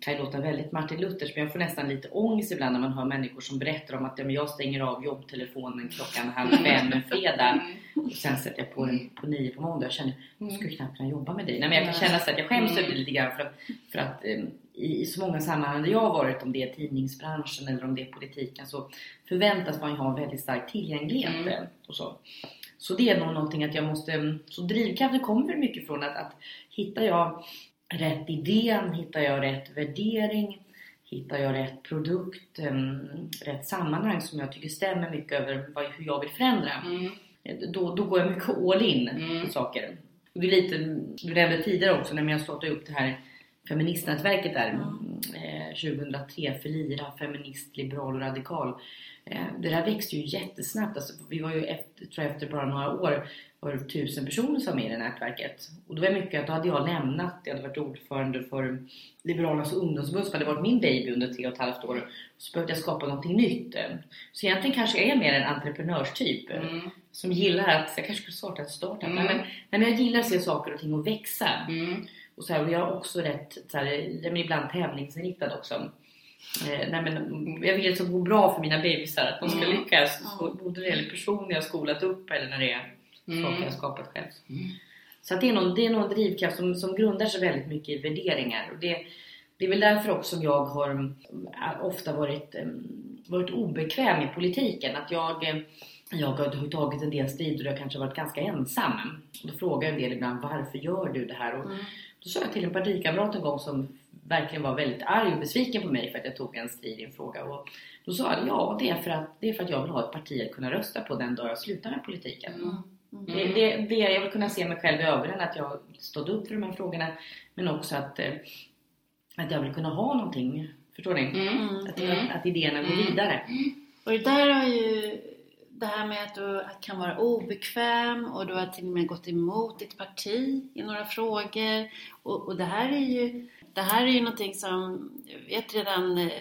kan ju låta väldigt Martin Luthers men jag får nästan lite ångest ibland när man hör människor som berättar om att ja, men jag stänger av jobbtelefonen klockan halv fem en fredag och sen sätter jag på den på nio på måndag. Jag känner jag skulle knappt kunna jobba med dig. Nej, men jag kan känna så att jag skäms över det lite grann för att, för att um, i, så många sammanhang där jag har varit, om det är tidningsbranschen eller om det är politiken, så förväntas man ju ha en väldigt stark tillgänglighet. Mm. Och så. så det är nog någonting att jag måste... Så drivkraften kommer mycket från att, att hittar jag rätt idén, hittar jag rätt värdering, hittar jag rätt produkt, em, rätt sammanhang som jag tycker stämmer mycket över vad, hur jag vill förändra. Mm. Eh, Då, då går jag mycket all in Mm. på saker. Och det är lite, du nämnde tidigare också när jag startade upp det här feministnätverket där eh, 2003, Felira, feminist, liberal och radikal. Eh, det där växte ju jättesnabbt. Alltså, vi var ju efter, tror jag efter bara några år var det tusen personer som var med i det nätverket. Och då var mycket att då hade jag lämnat, jag hade varit ordförande för Liberalernas ungdomsförbund som hade varit min baby under tre och ett halvt år. Så behövde jag skapa någonting nytt. Så egentligen kanske jag är mer en entreprenörstyp. Mm. Som gillar att, jag kanske skulle starta ett startup. Mm. Nej, men, nej, men jag gillar att se saker och ting och växa. Mm. Och, så här, och jag är också rätt, så här, jag ibland tävlingsinriktad också. Eh, nej, men jag vill att det ska gå bra för mina bebisar, att de ska Mm. lyckas. Så, både när det gäller personer jag har skolat upp eller när det är Mm. saker jag har skapat själv. Mm. Så att det, är nog, det är nog en drivkraft som, som grundar sig väldigt mycket i värderingar. Och det, det är väl därför också som jag har äh, ofta varit, ähm, varit obekväm i politiken. Att jag, äh, jag har tagit en del strider och jag kanske varit ganska ensam. Och då frågar en del ibland varför gör du det här? Och Mm. Då sa jag till en partikamrat en gång som verkligen var väldigt arg och besviken på mig för att jag tog en strid i en fråga. Och då sa jag ja, det är, för att, det är för att jag vill ha ett parti att kunna rösta på den dag jag slutar med politiken. Mm. Det, det, det, jag vill kunna se mig själv i ögonen att jag stått upp för de här frågorna. Men också att, eh, att jag vill kunna ha någonting. Förstår ni? Mm. Att, Mm. att, att idéerna går Mm. vidare. Och det där har ju det här med att du kan vara obekväm och du har till och med gått emot ditt parti i några frågor. Och, och det här är ju det här är ju någonting som, jag vet redan eh,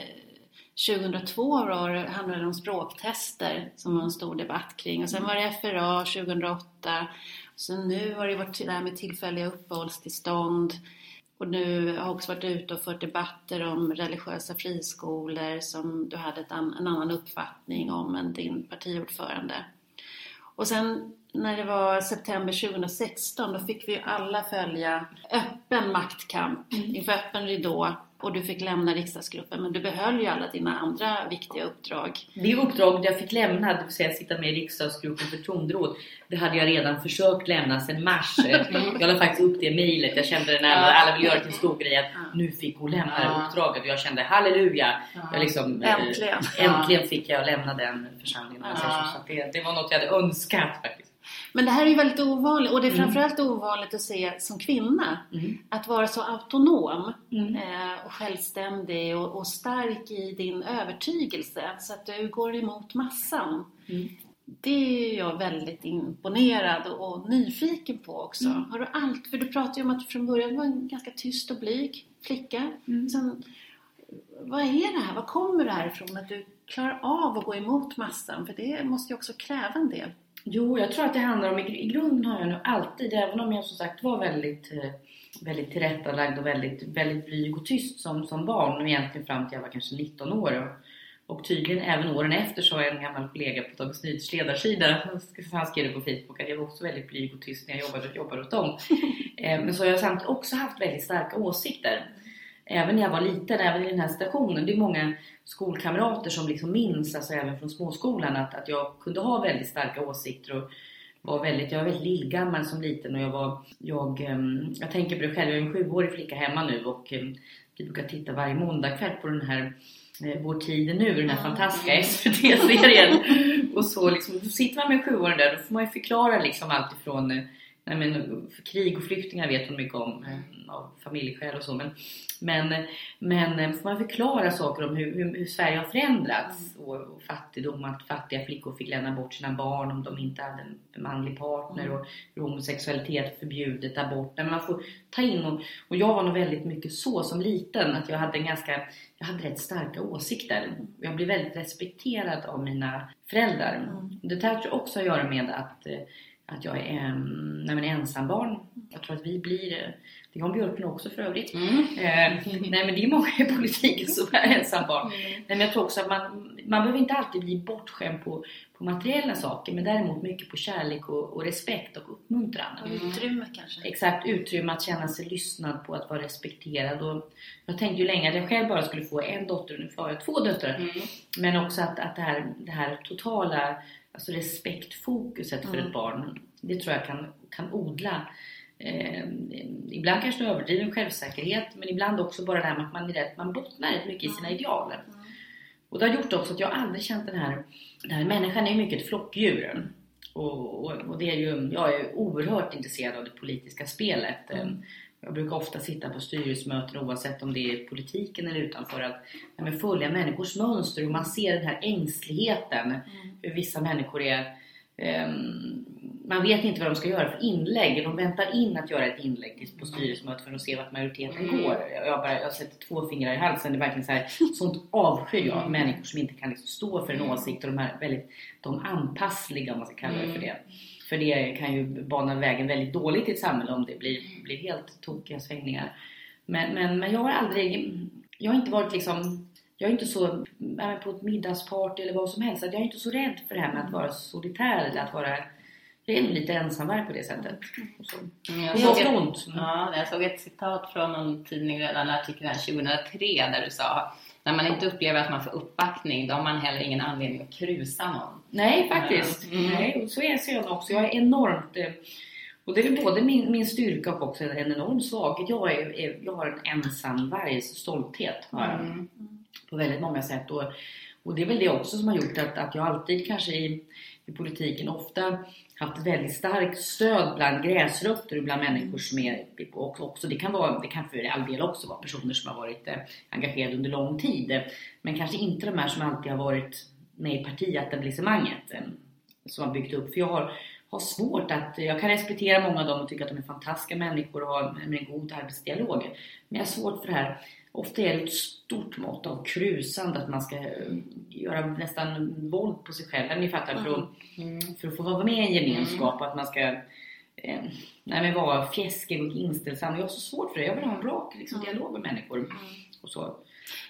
2002 var handlade det om språktester som var en stor debatt kring. Och sen var det FRA 2008. Så nu har det varit det här med tillfälliga uppehållstillstånd. Och nu har jag också varit ute och fört debatter om religiösa friskolor som du hade an, en annan uppfattning om än din partiordförande. Och sen när det var september 2016 då fick vi alla följa öppen maktkamp inför öppen ridå och du fick lämna riksdagsgruppen men du behöll ju alla dina andra viktiga uppdrag. Det uppdrag jag fick lämna, det vill säga sitta med i riksdagsgruppen för förtroenderåd, det hade jag redan försökt lämna sedan mars. Jag la faktiskt upp det mejlet. Jag kände det när alla vill göra till en stor grej att nu fick hon lämna det uppdraget och jag kände halleluja. Jag liksom, eh, Äntligen. äntligen fick jag lämna den församlingen. Så, att det, det var något jag hade önskat faktiskt. Men det här är ju väldigt ovanligt och det är framförallt ovanligt att se som kvinna. Mm. Att vara så autonom Mm. eh, och självständig och, och stark i din övertygelse så att du går emot massan. Mm. Det är jag väldigt imponerad och, och nyfiken på också. Mm. Har du allt, för du pratade ju om att du från början var en ganska tyst och blyg flicka. Mm. Sen, vad är det här? Var kommer det här ifrån? Att du klarar av att gå emot massan? För det måste ju också kräva en del. Jo, jag tror att det handlar om, i i grunden har jag nog alltid, även om jag som sagt var väldigt, eh, väldigt tillrättalagd och väldigt, väldigt blyg och tyst som, som barn och egentligen fram till jag var kanske 19 år. Och, och tydligen även åren efter så har en gammal kollega på Dagens Nyheters ledarsida, han skrev det på Facebook att jag var också väldigt blyg och tyst när jag jobbade, jobbade åt dem. Eh, Men så har jag samtidigt också haft väldigt starka åsikter. Även när jag var liten, även i den här stationen. Det är många skolkamrater som liksom minns, alltså även från småskolan, att, att jag kunde ha väldigt starka åsikter och var väldigt, jag var väldigt lillgammal som liten och jag var, jag, ehm, jag tänker på det själv, jag är en sjuårig flicka hemma nu och ehm, vi brukar titta varje måndagkväll på den här eh, Vår tid är nu, den här fantastiska SVT-serien. Och så liksom, då sitter man med sjuåringen där, då får man ju förklara liksom allt ifrån eh, Nej, men, krig och flyktingar vet hon mycket om, eh, av familjeskäl och så. Men, men, men eh, får man förklara saker om hur, hur, hur Sverige har förändrats och, och fattigdom, att fattiga flickor fick lämna bort sina barn om de inte hade en manlig partner och hur homosexualitet förbjudet, abort. Men man får ta in och, och jag var nog väldigt mycket så som liten att jag hade en ganska, jag hade rätt starka åsikter. Jag blev väldigt respekterad av mina föräldrar. Det där tror jag också att göra med att eh, att jag är en, nej men ensambarn. Jag tror att vi blir, det är Jan Björklund också för övrigt. Eh, nej men det är många i politiken som är ensambarn. Nej, men jag tror också att man, man behöver inte alltid bli bortskämd på, på materiella saker men däremot mycket på kärlek och, och respekt och uppmuntran. Och utrymme kanske. Exakt, utrymme att känna sig lyssnad på, att vara respekterad. Och jag tänkte ju länge att jag själv bara skulle få en dotter, nu får jag två döttrar. Men också att, att det, här, det här totala alltså respektfokuset för ett barn, det tror jag kan, kan odla Eh, ibland kanske är överdriven självsäkerhet men ibland också bara det här med att man är rätt, man bottnar rätt mycket i sina ideal. Och det har gjort också att jag aldrig känt den här, den här människan är ju mycket ett flockdjur. Och, och, och det är ju, jag är oerhört intresserad av det politiska spelet. Eh, Jag brukar ofta sitta på styrelsemöten oavsett om det är politiken eller utanför att men följa människors mönster och man ser den här ängsligheten. Hur vissa människor är ehm, man vet inte vad de ska göra för inlägg. De väntar in att göra ett inlägg på styrelsemötet för att se vart majoriteten går. Jag, bara, jag sätter två fingrar i halsen. Det är verkligen så här, sånt avskyr jag. Människor som inte kan liksom stå för en åsikt och de här väldigt de anpassliga om man ska kalla det för det. För det kan ju bana vägen väldigt dåligt i ett samhälle om det blir, blir helt tokiga svängningar. Men, men, men jag har aldrig, jag har inte varit liksom jag är inte så, på ett middagsparty eller vad som helst, jag är inte så rädd för det här med att vara solitär eller att vara jag är nog lite ensamvarg på det sättet. Mm, Jag såg, ett. Mm. ja, jag såg ett citat från någon tidning redan, en artikel här 2003 där du sa när man inte upplever att man får uppbackning då har man heller ingen anledning att krusa någon. Nej, faktiskt. Mm. Nej, och så är jag nog också. Jag är enormt... eh, Och det är både min, min styrka och också en enorm svaghet. Jag, är, är, jag har en ensamvargs stolthet. Mm. På väldigt många sätt. Och, och det är väl det också som har gjort att, att jag alltid kanske i, i politiken ofta haft väldigt starkt stöd bland gräsrötter och bland människor som är och också, det kan vara, det kan för all del också vara personer som har varit eh, engagerade under lång tid. Men kanske inte de här som alltid har varit med i partietablissemanget eh, som har byggt upp. För jag har, har svårt att, jag kan respektera många av dem och tycka att de är fantastiska människor och har en god arbetsdialog. Men jag har svårt för det här Ofta är det ett stort mått av krusande, att man ska eh, göra nästan våld på sig själv. Ni fattar, för att, för att få vara med i en gemenskap och att man ska eh, nej, men vara fjäskig och inställsam. Jag har så svårt för det. Jag vill ha en rak liksom, dialog med människor. Och så.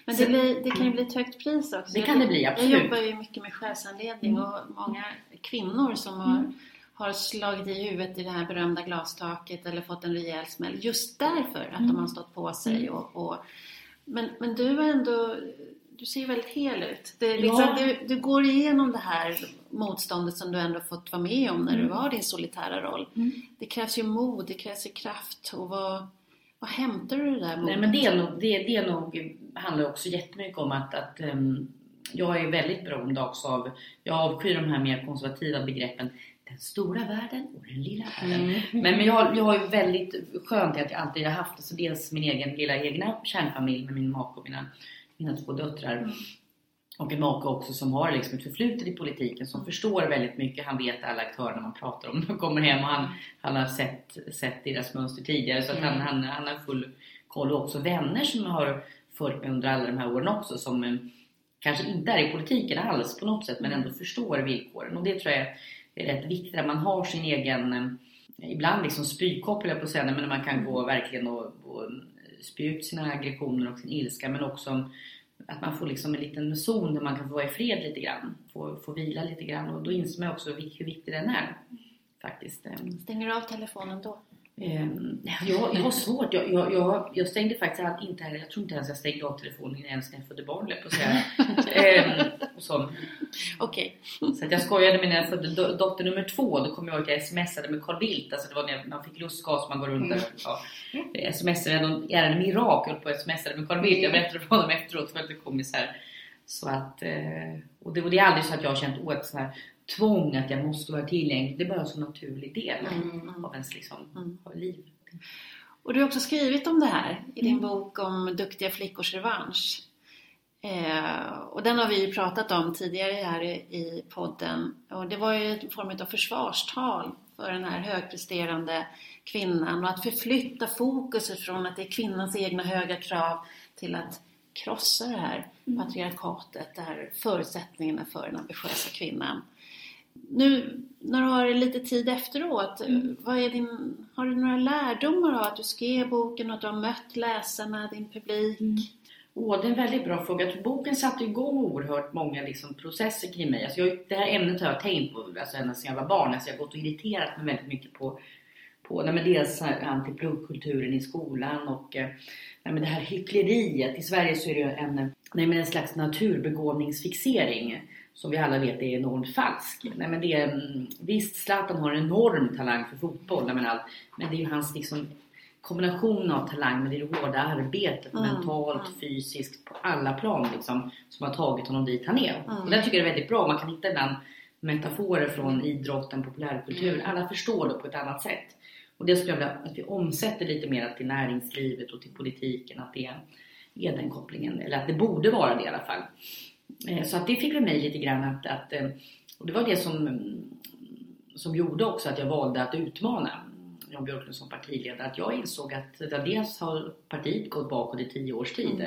Men det, blir, det kan ju bli ett högt pris också. Det kan det bli, absolut. Jag jobbar ju mycket med chefsanledning och många kvinnor som har, har slagit i huvudet i det här berömda glastaket eller fått en rejäl smäll just därför att de har stått på sig och, och, Men, men du är ändå, du ser väldigt hel ut. Det, är Ja. liksom, du, du går igenom det här motståndet som du ändå fått vara med om när du var din solitära roll. Mm. Det krävs ju mod, det krävs ju kraft. Och vad, vad hämtar du det där modet? Nej men det, är nog, det, det är nog, handlar också jättemycket om att, att ehm, jag är väldigt beroende också av, jag avskyr de här mer konservativa begreppen den stora världen och den lilla världen. Men, men jag, jag har ju väldigt skönt att jag alltid har haft alltså dels min egen lilla egna kärnfamilj med min make och mina, mina två döttrar. Och en make också som har liksom ett förflutet i politiken, som förstår väldigt mycket. Han vet alla aktörer man pratar om. De kommer hem och han, han har sett, sett deras mönster tidigare. Så att han, han, han har full koll. Och också vänner som har följt mig under alla de här åren också. Som eh, kanske inte är i politiken alls på något sätt, men ändå förstår villkoren. Och det tror jag är rätt viktigt. Att man har sin egen, eh, ibland liksom spykopp på att säga, men man kan gå verkligen och, och spy ut sina aggressioner och sin ilska. Men också att man får liksom en liten zon där man kan få vara i fred lite grann. Få, få vila lite grann och då inser man också hur viktig den är. Faktiskt. Stänger du av telefonen då? Ehm, jag, jag har svårt. Jag, jag, jag, jag stängde faktiskt all- inte heller, jag tror inte ens jag stängde av telefonen ens när jag födde barn på. Ehm, så. Okej. Så att jag skojade med när jag födde do- dotter nummer två. Då kommer jag ihåg att jag smsade med Carl Bildt. Alltså det var när man fick lustgas man går runt där. Ja. Smsade med Irak. Jag höll på att smsade med Carl Bildt. Jag berättade för honom efteråt för att det kom så här. Så att, eh, och, det, och det är aldrig så att jag har känt åt så här tvång att jag måste vara tillgänglig. Det är bara en så naturlig del av ens liksom, Mm. av liv. Och du har också skrivit om det här i din Mm. bok om duktiga flickors revansch. Eh, och den har vi ju pratat om tidigare här i, i podden. Och det var ju en form av försvarstal för den här högpresterande kvinnan och att förflytta fokuset från att det är kvinnans egna höga krav till att krossa det här patriarkatet, det här förutsättningarna för den ambitiösa kvinnan. Nu när du har lite tid efteråt, vad är din, har du några lärdomar av att du skrev boken och att du har mött läsarna, din publik? Åh, det är en väldigt bra fråga. Boken satte igång oerhört många liksom, processer kring mig. Alltså jag, det här ämnet har jag tänkt på alltså, ända sedan jag var barn. Alltså, jag har gått och irriterat mig väldigt mycket på, på nej, men dels antipluggkulturen i skolan och eh, nej, men det här hyckleriet. I Sverige så är det en, nej, men en slags naturbegåvningsfixering som vi alla vet är enormt falsk. Nej, men det är, mm, visst, Zlatan har en enorm talang för fotboll, men, allt, men det är ju hans liksom, kombination av talang med det hårda arbetet Mm, mentalt, mm. fysiskt, på alla plan liksom, som har tagit honom dit han är. Mm. Och det tycker jag är väldigt bra. Man kan hitta ibland metaforer från idrotten, populärkultur. Mm. Alla förstår det på ett annat sätt. Och det skulle jag vilja att vi omsätter lite mer till näringslivet och till politiken. Att det är den kopplingen. Eller att det borde vara det i alla fall. Eh, Så att det fick väl mig lite grann att, att eh, och det var det som, mm, som gjorde också att jag valde att utmana Jan Björklund som partiledare. Att jag insåg att dels har partiet gått bakåt i tio års tid.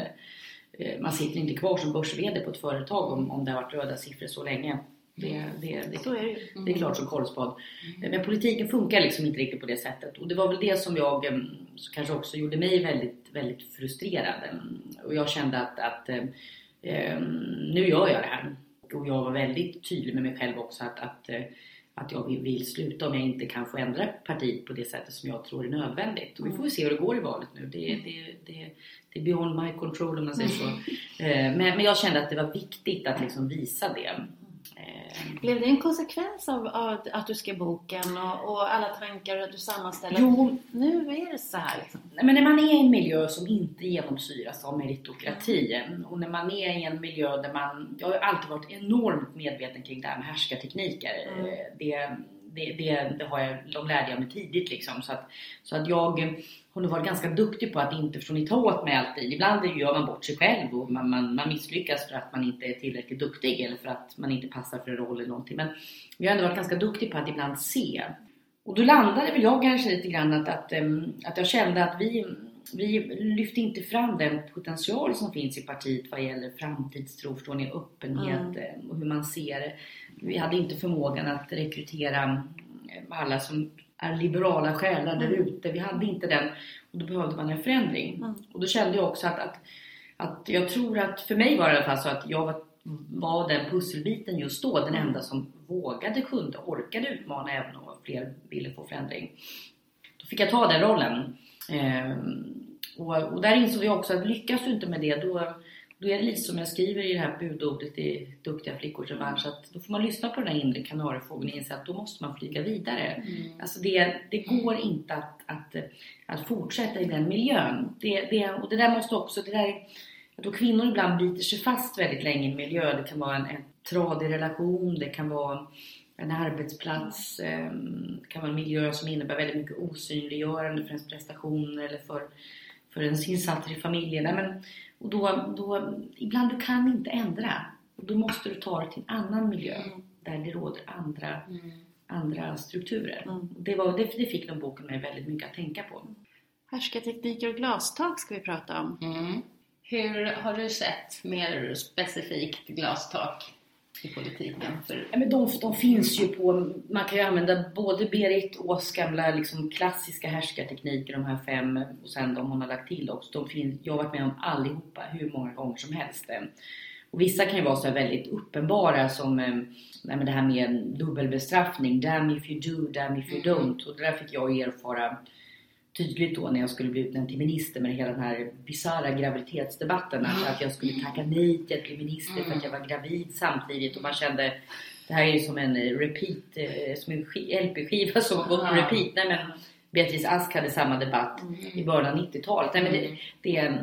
Eh, Man sitter inte kvar som börs på ett företag om, om det har varit röda siffror så länge. Det, det, det, Så är det ju. det är klart som korvspad. Men politiken funkar liksom inte riktigt på det sättet. Och det var väl det som jag som kanske också gjorde mig väldigt, väldigt frustrerad. Och jag kände att, att nu gör jag det här. Och jag var väldigt tydlig med mig själv också att, att, eh, att jag vill, vill sluta om jag inte kan få ändra partiet på det sättet som jag tror är nödvändigt. Och vi får väl se hur det går i valet nu. Det, det, det, det är beyond my control om man säger så. Eh, Men, men jag kände att det var viktigt att liksom visa det. Eh, Blev det en konsekvens av, av att du skrev boken och, och alla tankar att du sammanställer? Jo, Nu är det så här liksom. Men när man är i en miljö som inte genomsyras av meritokrati och när man är i en miljö där man... Jag har alltid varit enormt medveten kring det här med härskartekniker. Mm. Eh, Det, det, det, det har jag, de lärde jag mig tidigt liksom. Så att, så att jag har nog varit ganska duktig på att inte förstå ni ta åt mig alltid. Ibland gör man bort sig själv och man, man, man misslyckas för att man inte är tillräckligt duktig eller för att man inte passar för en roll eller någonting. Men jag har ändå varit ganska duktig på att ibland se och då landade väl jag kanske lite grann att, att, att jag kände att vi, vi lyfte inte fram den potential som finns i partiet vad gäller framtidstro, förstår ni, öppenhet Mm. em, och hur man ser. Vi hade inte förmågan att rekrytera alla som är liberala själar där Mm. ute. Vi hade inte den och då behövde man en förändring. Mm. Och då kände jag också att, att, att jag tror att för mig var det i alla fall så att jag var, var den pusselbiten just då, den enda som vågade, kunde, orkade utmana även om fler ville få förändring. Då fick jag ta den rollen. Ehm, Och, och där insåg jag också att lyckas du inte med det då, då är det lite som jag skriver i det här budordet i Duktiga flickors revansch att då får man lyssna på den där inre kanariefågeln och inse att då måste man flyga vidare. Mm. Alltså det, det går inte att, att, att fortsätta i den miljön. Det, det, och det där måste också, det där, tror kvinnor ibland biter sig fast väldigt länge i en miljö. Det kan vara en, en tradig relation, det kan vara en arbetsplats, eh, det kan vara en miljö som innebär väldigt mycket osynliggörande för ens prestationer eller för, för ens insatser i familjen. Men, och då, då, ibland du kan inte ändra. Då måste du ta dig till en annan miljö där det råder andra, andra strukturer. Mm. Det, var, det, det fick nog boken mig väldigt mycket att tänka på. Härskartekniker och glastak ska vi prata om. Mm. Hur har du sett mer specifikt glastak i politiken? För... Ja, men de, de finns ju på, man kan ju använda både Berit Ås gamla liksom, klassiska härskartekniker, de här fem, och sen de hon har lagt till också. De finns, jag har varit med om allihopa hur många gånger som helst. Och vissa kan ju vara så väldigt uppenbara som eh, nej, det här med dubbelbestraffning. Damn if you do, damn if you don't. Och det där fick jag erfara tydligt då när jag skulle bli utnämnd till minister med hela den här bisarra graviditetsdebatten. Att, att jag skulle tacka nej till att bli minister för att jag var gravid samtidigt och man kände det här är ju som en repeat, eh, som en sk- LP-skiva som gått på repeat. Nej, men Beatrice Ask hade samma debatt i början av 90-talet. Nej, men det, det,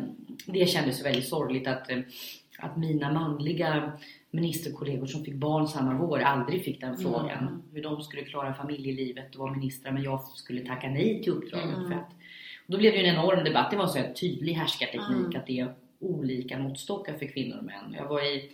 det kändes väldigt sorgligt att, eh, att mina manliga ministerkollegor som fick barn samma vår aldrig fick den frågan. Hur de skulle klara familjelivet och vara ministrar men jag skulle tacka nej till uppdraget. För att, och då blev det ju en enorm debatt. Det var en så här tydlig härskarteknik att det är olika måttstockar för kvinnor och män. Jag var i,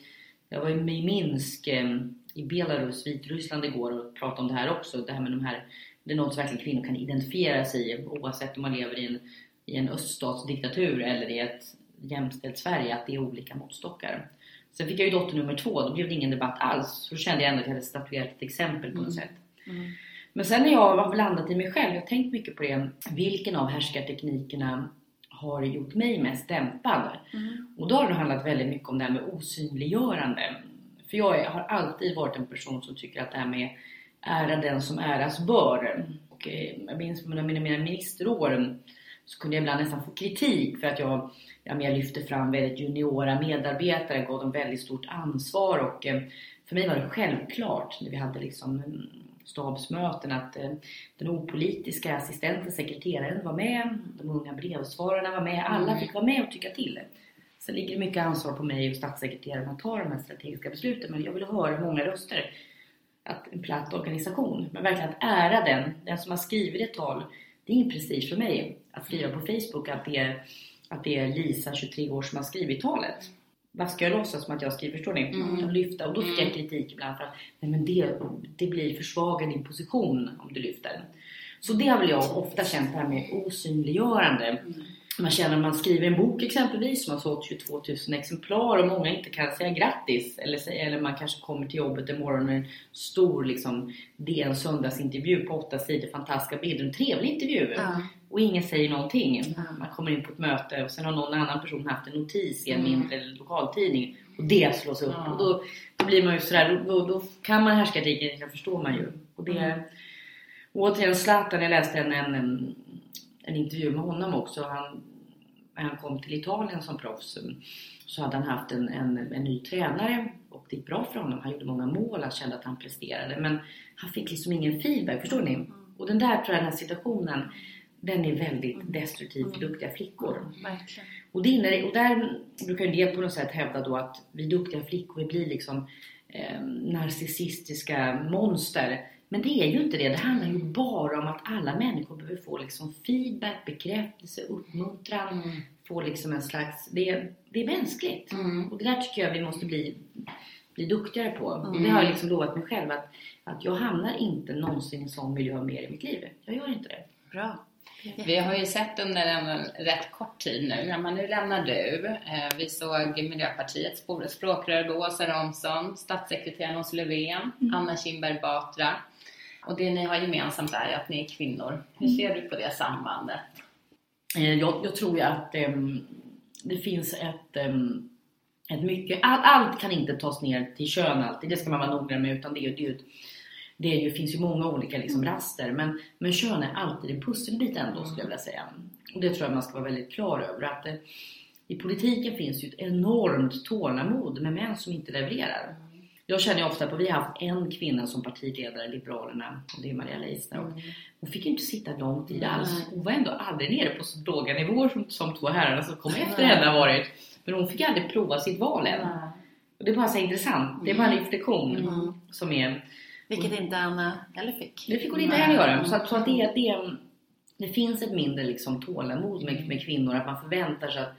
jag var i Minsk eh, i Belarus, Vitryssland igår och pratade om det här också. Det här med de här, det är något som verkligen kvinnor kan identifiera sig i oavsett om man lever i en, i en öststatsdiktatur eller i ett jämställt Sverige, att det är olika måttstockar. Sen fick jag ju dotter nummer två, då blev det ingen debatt alls. Så kände jag ändå att jag hade statuerat ett exempel på något sätt. Men sen när jag har landat i mig själv, jag har tänkt mycket på det, vilken av härskarteknikerna har gjort mig mest dämpad? Och då har det handlat väldigt mycket om det här med osynliggörande. För jag har alltid varit en person som tycker att det här med ära den som äras bör. Och eh, jag minns under mina, mina ministerår så kunde jag ibland nästan få kritik för att jag, ja, men jag lyfte fram väldigt juniora medarbetare, gav dem väldigt stort ansvar och eh, för mig var det självklart när vi hade liksom mm, stabsmöten att eh, den opolitiska assistenten, sekreteraren var med, de unga brevsvararna var med, alla fick vara med och tycka till. Sen ligger det mycket ansvar på mig och statssekreteraren att ta de här strategiska besluten men jag vill höra många röster. Att en platt organisation, men verkligen att ära den, den som har skrivit ett tal. Det är ingen prestige för mig att skriva på Facebook att det är, att det är Lisa, 23 år, som har skrivit talet. Vad ska jag låtsas som att jag skriver? Förstår ni? Mm. Lyfta. Och då fick jag kritik ibland för att nej, men det, det blir försvagar din position om du lyfter. Så det har väl jag ofta känt det här med osynliggörande. Man känner att man skriver en bok exempelvis som har sålt 22 000 exemplar och många inte kan säga grattis. Eller, säga, eller man kanske kommer till jobbet en morgon med en stor liksom, DN söndagsintervju på åtta sidor, fantastiska bilder, en trevlig intervju. Och ingen säger någonting. Man kommer in på ett möte och sen har någon annan person haft en notis i en mindre lokaltidning och det slås upp. Och då, då blir man ju sådär, då, då kan man härskartekniken, det förstår man ju. Och det, och återigen Zlatan, jag läste en, en, en, en intervju med honom också. Han, när han kom till Italien som proffs så hade han haft en, en, en ny tränare och det gick bra för honom. Han gjorde många mål, han kände att han presterade. Men han fick liksom ingen feedback, förstår ni? Och den där, tror jag, den här situationen, den är väldigt destruktiv för duktiga flickor. Verkligen. Och, det inne, och där brukar en del på något sätt hävda då att vi duktiga flickor blir liksom eh, narcissistiska monster. Men det är ju inte det. Det handlar ju bara om att alla människor behöver få liksom feedback, bekräftelse, uppmuntran. Få liksom en slags... Det, är- det är mänskligt. Och det där tycker jag vi måste bli, bli duktigare på. Och det har jag liksom lovat mig själv att, att jag hamnar inte någonsin i en sån miljö mer i mitt liv. Jag gör inte det. Bra. Vi har ju sett under en rätt kort tid nu, ja, men nu lämnar du. Eh, Vi såg Miljöpartiets språkrör då, Åsa Romson, statssekreteraren Åsa Löfven, Anna Kinberg Batra. Och det ni har gemensamt är att ni är kvinnor. Hur ser du på det sambandet? Eh, Jag, jag tror ju att ehm, det finns ett, ehm, ett mycket... All, allt kan inte tas ner till kön alltid, det ska man vara noggrann med. Utan det är ju det ju finns ju många olika liksom, raster men, men kön är alltid en pusselbit ändå skulle jag vilja säga. Och det tror jag man ska vara väldigt klar över. Att det, I politiken finns ju ett enormt tålamod med män som inte levererar. Jag känner ju ofta på, vi har haft en kvinna som partiledare i Liberalerna, och det är Maria Leissner. och Hon fick ju inte sitta lång tid alls. Hon var ändå aldrig nere på så låga nivåer som, som två herrarna som kom efter henne har varit. Men hon fick aldrig prova sitt val än. Och det är bara så intressant. Det är bara en reflektion Mm. som är... Vilket inte Anna heller fick. Det fick hon inte heller göra. Så att, så att det, det, det finns ett mindre liksom tålamod med, med kvinnor. Att man förväntar sig att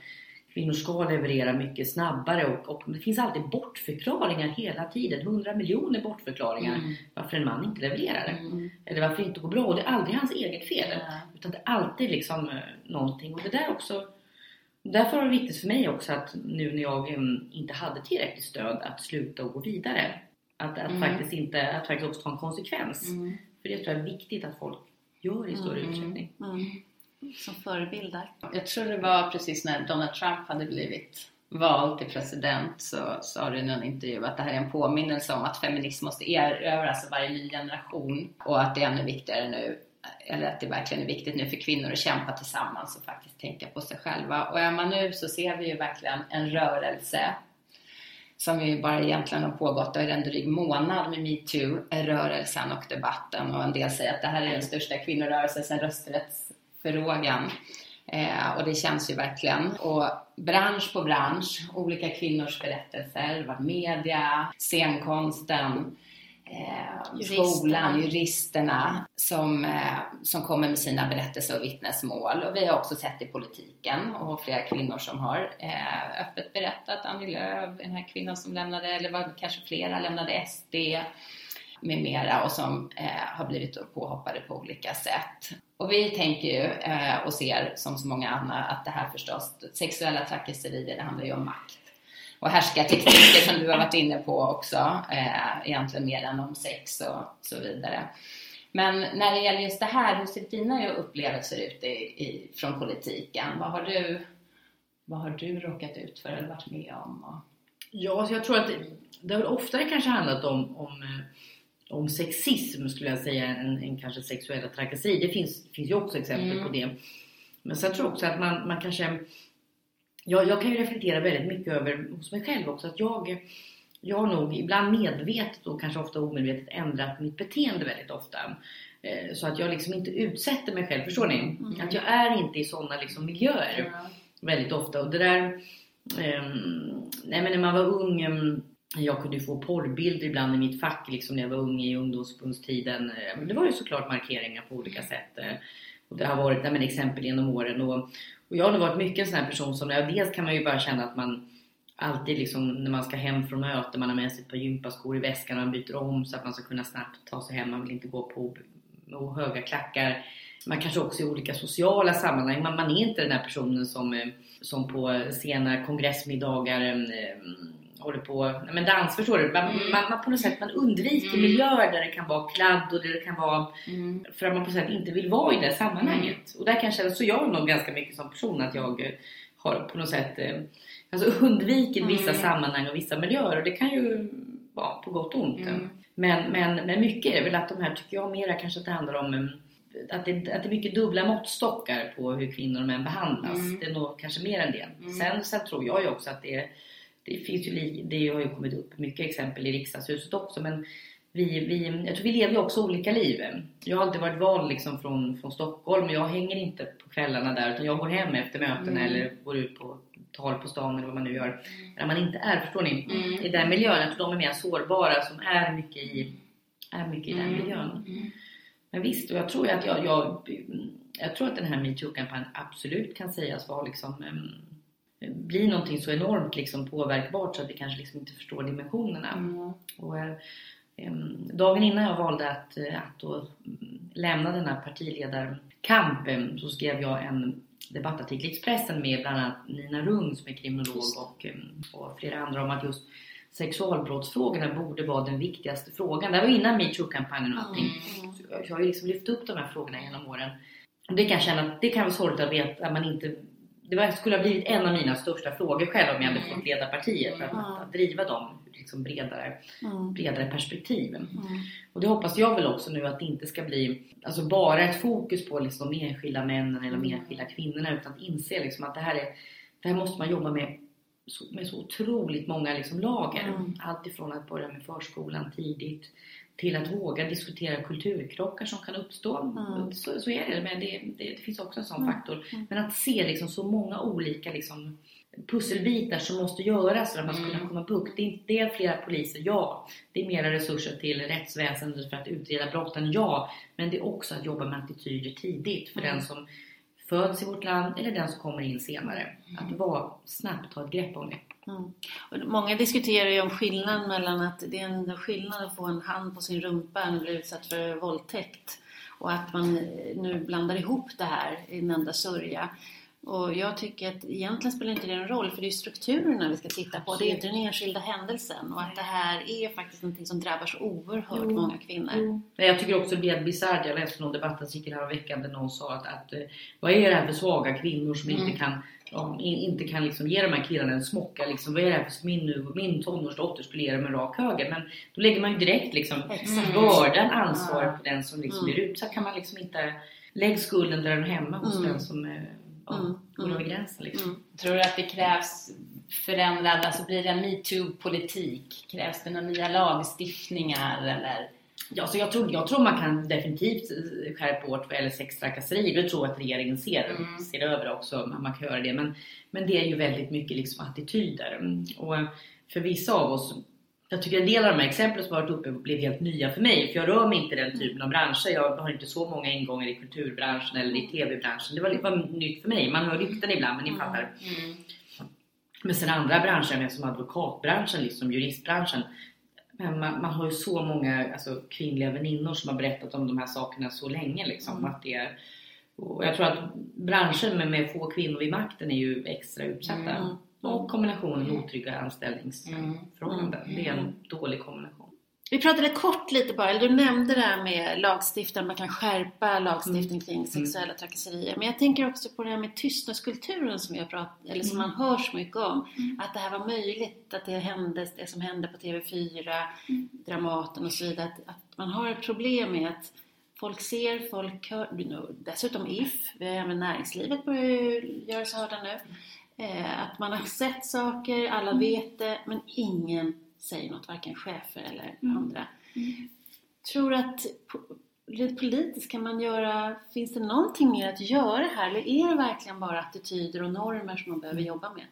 kvinnor ska leverera mycket snabbare. Och, och det finns alltid bortförklaringar hela tiden. 100 miljoner bortförklaringar varför en man inte levererar. Eller varför det inte går bra. Och det är aldrig hans eget fel. Utan det är alltid liksom eh, någonting. Och det där också Därför var det viktigt för mig också att nu när jag em, inte hade tillräckligt stöd att sluta och gå vidare. Att, att, faktiskt, inte, att faktiskt också ta en konsekvens. För det tror jag är viktigt att folk gör i större utsträckning. Mm. Som förebilder. Jag tror det var precis när Donald Trump hade blivit vald till president så sa du i någon intervju att det här är en påminnelse om att feminism måste erövras av varje ny generation och att det är ännu viktigare nu eller att det verkligen är viktigt nu för kvinnor att kämpa tillsammans och faktiskt tänka på sig själva. Och är man nu så ser vi ju verkligen en rörelse som ju bara egentligen har pågått i en dryg månad med metoo-rörelsen och debatten och en del säger att det här är den största kvinnorörelsen sedan rösträttsfrågan. Eh, och det känns ju verkligen. Och bransch på bransch, olika kvinnors berättelser, vad media, scenkonsten, eh, Juristerna. skolan, juristerna som, eh, som kommer med sina berättelser och vittnesmål. Och vi har också sett i politiken och flera kvinnor som har eh, öppet berättat. Annie Lööf, den här kvinnan som lämnade, eller var kanske flera, lämnade SD med mera och som har blivit påhoppade på olika sätt. Och vi tänker ju och ser som så många andra att det här förstås, sexuella trakasserier, det handlar ju om makt. Och härskartekniker som du har varit inne på också, eh, egentligen mer än om sex och så vidare. Men när det gäller just det här, hur ser dina upplevelser ut i, i, från politiken? Vad har, du, vad har du råkat ut för eller varit med om? Och... Ja, jag tror att det, det har oftare kanske handlat om, om, eh, om sexism skulle jag säga än, än kanske sexuella trakasserier. Det finns, finns ju också exempel Mm. på det. Men sen tror jag också att man, man kanske... Jag, jag kan ju reflektera väldigt mycket över hos mig själv också att jag, jag har nog ibland medvetet och kanske ofta omedvetet ändrat mitt beteende väldigt ofta. Eh, Så att jag liksom inte utsätter mig själv, förstår ni? Att jag är inte i sådana liksom miljöer väldigt ofta. Och det där, ehm, nej men när man var ung, ehm, jag kunde ju få porrbilder ibland i mitt fack liksom när jag var ung i ungdomsförbundstiden. Eh, Det var ju såklart markeringar på olika sätt. eh, Och det har varit nej men, exempel genom åren. Och, och jag har nog varit mycket en sån här person som, ja, dels kan man ju bara känna att man alltid liksom när man ska hem från möte, man har med sig ett par gympaskor i väskan och man byter om så att man ska kunna snabbt ta sig hem. Man vill inte gå på och höga klackar. Man kanske också i olika sociala sammanhang, man, man är inte den här personen som, eh, som på sena kongressmiddagar eh, håller på men dans, förstår du? Man, man, man på något sätt man undviker miljöer där det kan vara kladd och där det kan vara för att man på något sätt inte vill vara i det sammanhanget. Och där kan jag känna, så jag är nog ganska mycket som person att jag eh, har på något sätt eh, alltså undvikit vissa sammanhang och vissa miljöer och det kan ju vara på gott och ont. Men, men, men mycket är väl att de här tycker jag mera kanske att det handlar om eh, att det, att det är mycket dubbla måttstockar på hur kvinnor och män behandlas. Det är nog kanske mer än det. Sen, sen tror jag ju också att det, det finns ju det har ju kommit upp mycket exempel i riksdagshuset också men vi, vi, jag tror vi lever ju också olika liv. Jag har alltid varit van liksom från, från Stockholm och jag hänger inte på kvällarna där utan jag går hem efter möten eller går ut på tal på stan eller vad man nu gör. När man inte är, förstår ni, i den miljön. Jag tror de är mer sårbara som är mycket i, är mycket i den miljön. Men visst, och jag tror att jag, jag, jag tror att den här metoo-kampanjen absolut kan sägas vara liksom em, bli någonting så enormt liksom påverkbart så att vi kanske liksom inte förstår dimensionerna. Och, eh, dagen innan jag valde att, eh, att mm, lämna denna partiledarkamp em, så skrev jag en debattartikel i Expressen med bland annat Nina Rung som är kriminolog och, och flera andra om att just sexualbrottsfrågorna borde vara den viktigaste frågan. Det här var innan metoo-kampanjen och allting. Så jag, jag har ju liksom lyft upp de här frågorna genom åren. Det kan känna det kan vara sorgligt att veta att man inte det skulle ha blivit en av mina största frågor själv om jag hade Mm. fått leda partiet. Att, Mm. att, driva dem liksom bredare, Mm. bredare perspektiv. Mm. Och det hoppas jag väl också nu att det inte ska bli alltså bara ett fokus på liksom de enskilda männen eller de Mm. enskilda kvinnorna utan att inse liksom att det här, är, det här måste man jobba med så, med så otroligt många liksom lager. Mm. Allt ifrån att börja med förskolan tidigt till att våga diskutera kulturkrockar som kan uppstå. Mm. Så, så är det, men det, det, det finns också en sån Mm. faktor. Mm. Men att se liksom så många olika liksom pusselbitar som måste göras för att man ska kunna Mm. komma bukt. Det är, det är flera poliser, ja. Det är mera resurser till rättsväsendet för att utreda brotten, ja. Men det är också att jobba med attityder tidigt för Mm. den som föds i vårt land eller den som kommer in senare. Att vara snabbt ta ett grepp om det. Mm. Och många diskuterar ju om skillnaden mellan att det är en skillnad att få en hand på sin rumpa än att bli utsatt för våldtäkt. Och att man nu blandar ihop det här i en enda sörja. Och jag tycker att egentligen spelar inte det någon roll för det är strukturerna vi ska titta på. Det är inte den enskilda händelsen. Och att det här är faktiskt någonting som drabbar så oerhört Jo. många kvinnor. Men jag tycker också det blev bisarrt. Jag läste någon debattartikel veckan där någon sa att, att eh, vad är det här för svaga kvinnor som Mm. inte kan ja, in- inte kan liksom ge de här killarna en smocka. Liksom, vad är det här för min, nu, min tonårsdotter skulle ge dem en rak höger. Men då lägger man ju direkt liksom bördan, ansvaret på den som liksom Mm. blir utsatt. Kan man liksom inte lägga skulden där den hemma hos Mm. den som ja, Mm. går Mm. över gränsen. Liksom. Mm. Tror du att det krävs förändrad, alltså blir det en metoo-politik? Krävs det några nya lagstiftningar eller? Ja, så jag, tror, jag tror man kan definitivt skärpa åt vad gäller sextrakasserier. Det tror jag att regeringen ser, Mm. ser över också. Man man kan göra det. Men, men det är ju väldigt mycket liksom attityder. Och för vissa av oss, jag tycker en del av de här exemplen som har varit uppe blev helt nya för mig. För jag rör mig inte i den typen av branscher. Jag har inte så många ingångar i kulturbranschen eller i TV-branschen. Det var, var nytt för mig. Man hör rykten ibland, men ni fattar. Mm. Men sen andra branscher, som advokatbranschen, liksom juristbranschen. Men man, man har ju så många alltså, kvinnliga väninnor som har berättat om de här sakerna så länge. Liksom, Mm. att det är, och jag tror att branscher med, med få kvinnor vid makten är ju extra utsatta. Mm. Och kombinationen med otrygga anställningsförhållanden. Mm. Det är en dålig kombination. Vi pratade kort lite bara, eller du nämnde det här med lagstiftaren, man kan skärpa lagstiftning kring sexuella trakasserier. Men jag tänker också på det här med tystnadskulturen som, jag prat, eller som man hör så mycket om. Att det här var möjligt, att det hände, det som hände på TV4, Dramaten och så vidare. Att, att man har ett problem med att folk ser, folk hör. Dessutom If, vi har även näringslivet börjar ju göra sig hörda nu. Eh, att man har sett saker, alla vet det, men ingen säger något, varken chefer eller andra. Tror du att rent politiskt kan man göra, finns det någonting mer att göra här? Eller är det verkligen bara attityder och normer som man behöver jobba med?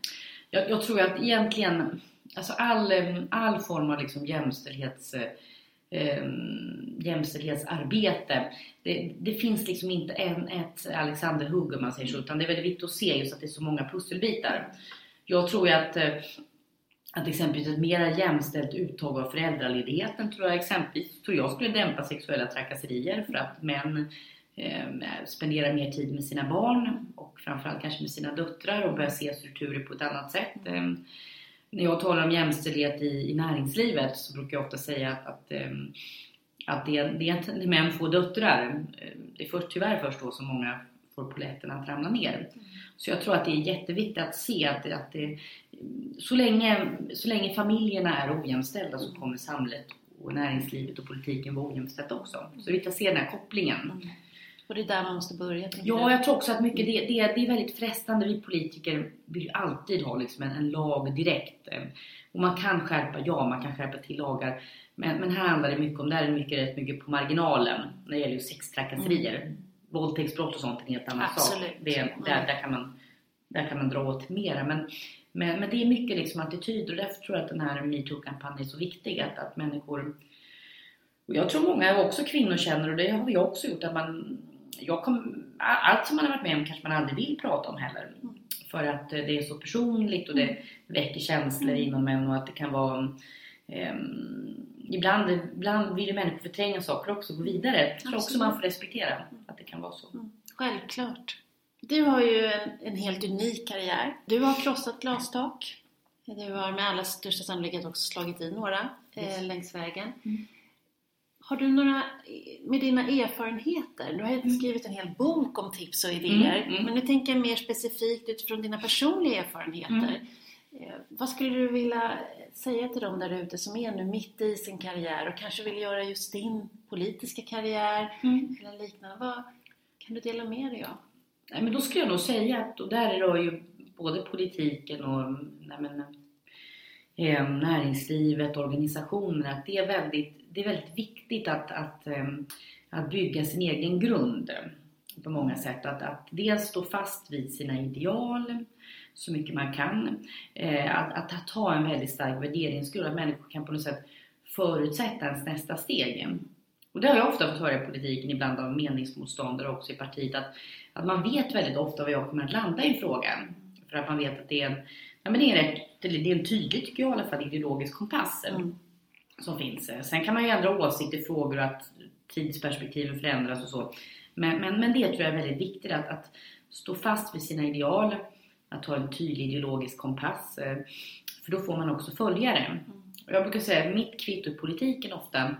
Jag, jag tror att egentligen, alltså all, eh, all form av liksom jämställdhets, eh, jämställdhetsarbete, det, det finns liksom inte en, ett Alexanderhugg om man säger så, utan det är väldigt viktigt att se just att det är så många pusselbitar. Jag tror ju att, eh, att exempelvis ett mer jämställt uttag av föräldraledigheten tror jag exempelvis tror jag skulle dämpa sexuella trakasserier för att män ehm, eh, spenderar mer tid med sina barn och framförallt kanske med sina döttrar och börjar se strukturer på ett annat sätt. Eh, när jag talar om jämställdhet i, i näringslivet så brukar jag ofta säga att, att, ehm, att det, det är när män får döttrar. Eh, det är först, tyvärr först då som många får polletterna att ramla ner. Så jag tror att det är jätteviktigt att se att, att det, så, länge, så länge familjerna är ojämställda så kommer samhället och näringslivet och politiken vara ojämställt också. Så det är viktigt att se den här kopplingen. Mm. Och det är där man måste börja, Ja, du? jag tror också att mycket det, det, det är väldigt frestande. Vi politiker vill ju alltid ha liksom en, en lag direkt. Eh, Och man kan skärpa, ja man kan skärpa till lagar. Men, men här handlar det mycket om, där är det mycket, rätt mycket på marginalen när det gäller sextrakasserier. Våldtäktsbrott och sånt är en helt annan sak. Absolut. Det, Mm. där, där, kan man, där kan man dra åt mera. Men, men, men det är mycket liksom attityder och därför tror jag att den här metoo-kampanjen är så viktig. Att, att människor och jag tror många, också kvinnor, känner, och det har vi också gjort, att man... Jag kom, allt som man har varit med om kanske man aldrig vill prata om heller. För att eh, det är så personligt och det väcker känslor inom en och att det kan vara... ehm, ibland, ibland vill ju människor förtränga saker också och gå vidare. Jag tror också man får respektera att det kan vara så. Självklart. Du har ju en, en helt unik karriär. Du har krossat glastak. Du har med allra största sannolikhet också slagit i några eh, längs vägen. Har du några, med dina erfarenheter, du har ju skrivit en hel bok om tips och idéer, Mm, mm. men nu tänker jag mer specifikt utifrån dina personliga erfarenheter. Eh, Vad skulle du vilja säga till dem där ute som är nu mitt i sin karriär och kanske vill göra just din politiska karriär eller liknande? Vad kan du dela med dig av? Nej, men då skulle jag nog säga att, och där rör ju både politiken och nej, men, eh, näringslivet, organisationer, att det är väldigt, det är väldigt viktigt att, att, eh, att bygga sin egen grund eh, på många sätt. Att, att dels stå fast vid sina ideal så mycket man kan. Eh, att, att, ha en väldigt stark värderingsgrund, att människor kan på något sätt förutsätta ens nästa steg. Och det har jag ofta fått höra i politiken, ibland av meningsmotståndare också i partiet, att, att man vet väldigt ofta vad jag kommer att landa i frågan. För att man vet att det är en, ja, men det är en, rätt, det är en tydlig, tycker jag i alla fall, ideologisk kompass Mm som finns. Sen kan man ju ändra åsikt i frågor och att tidsperspektiven förändras och så. Men, men, men det tror jag är väldigt viktigt, att, att stå fast vid sina ideal, att ha en tydlig ideologisk kompass. eh, För då får man också följare. Och jag brukar säga att mitt kvitto i politiken ofta,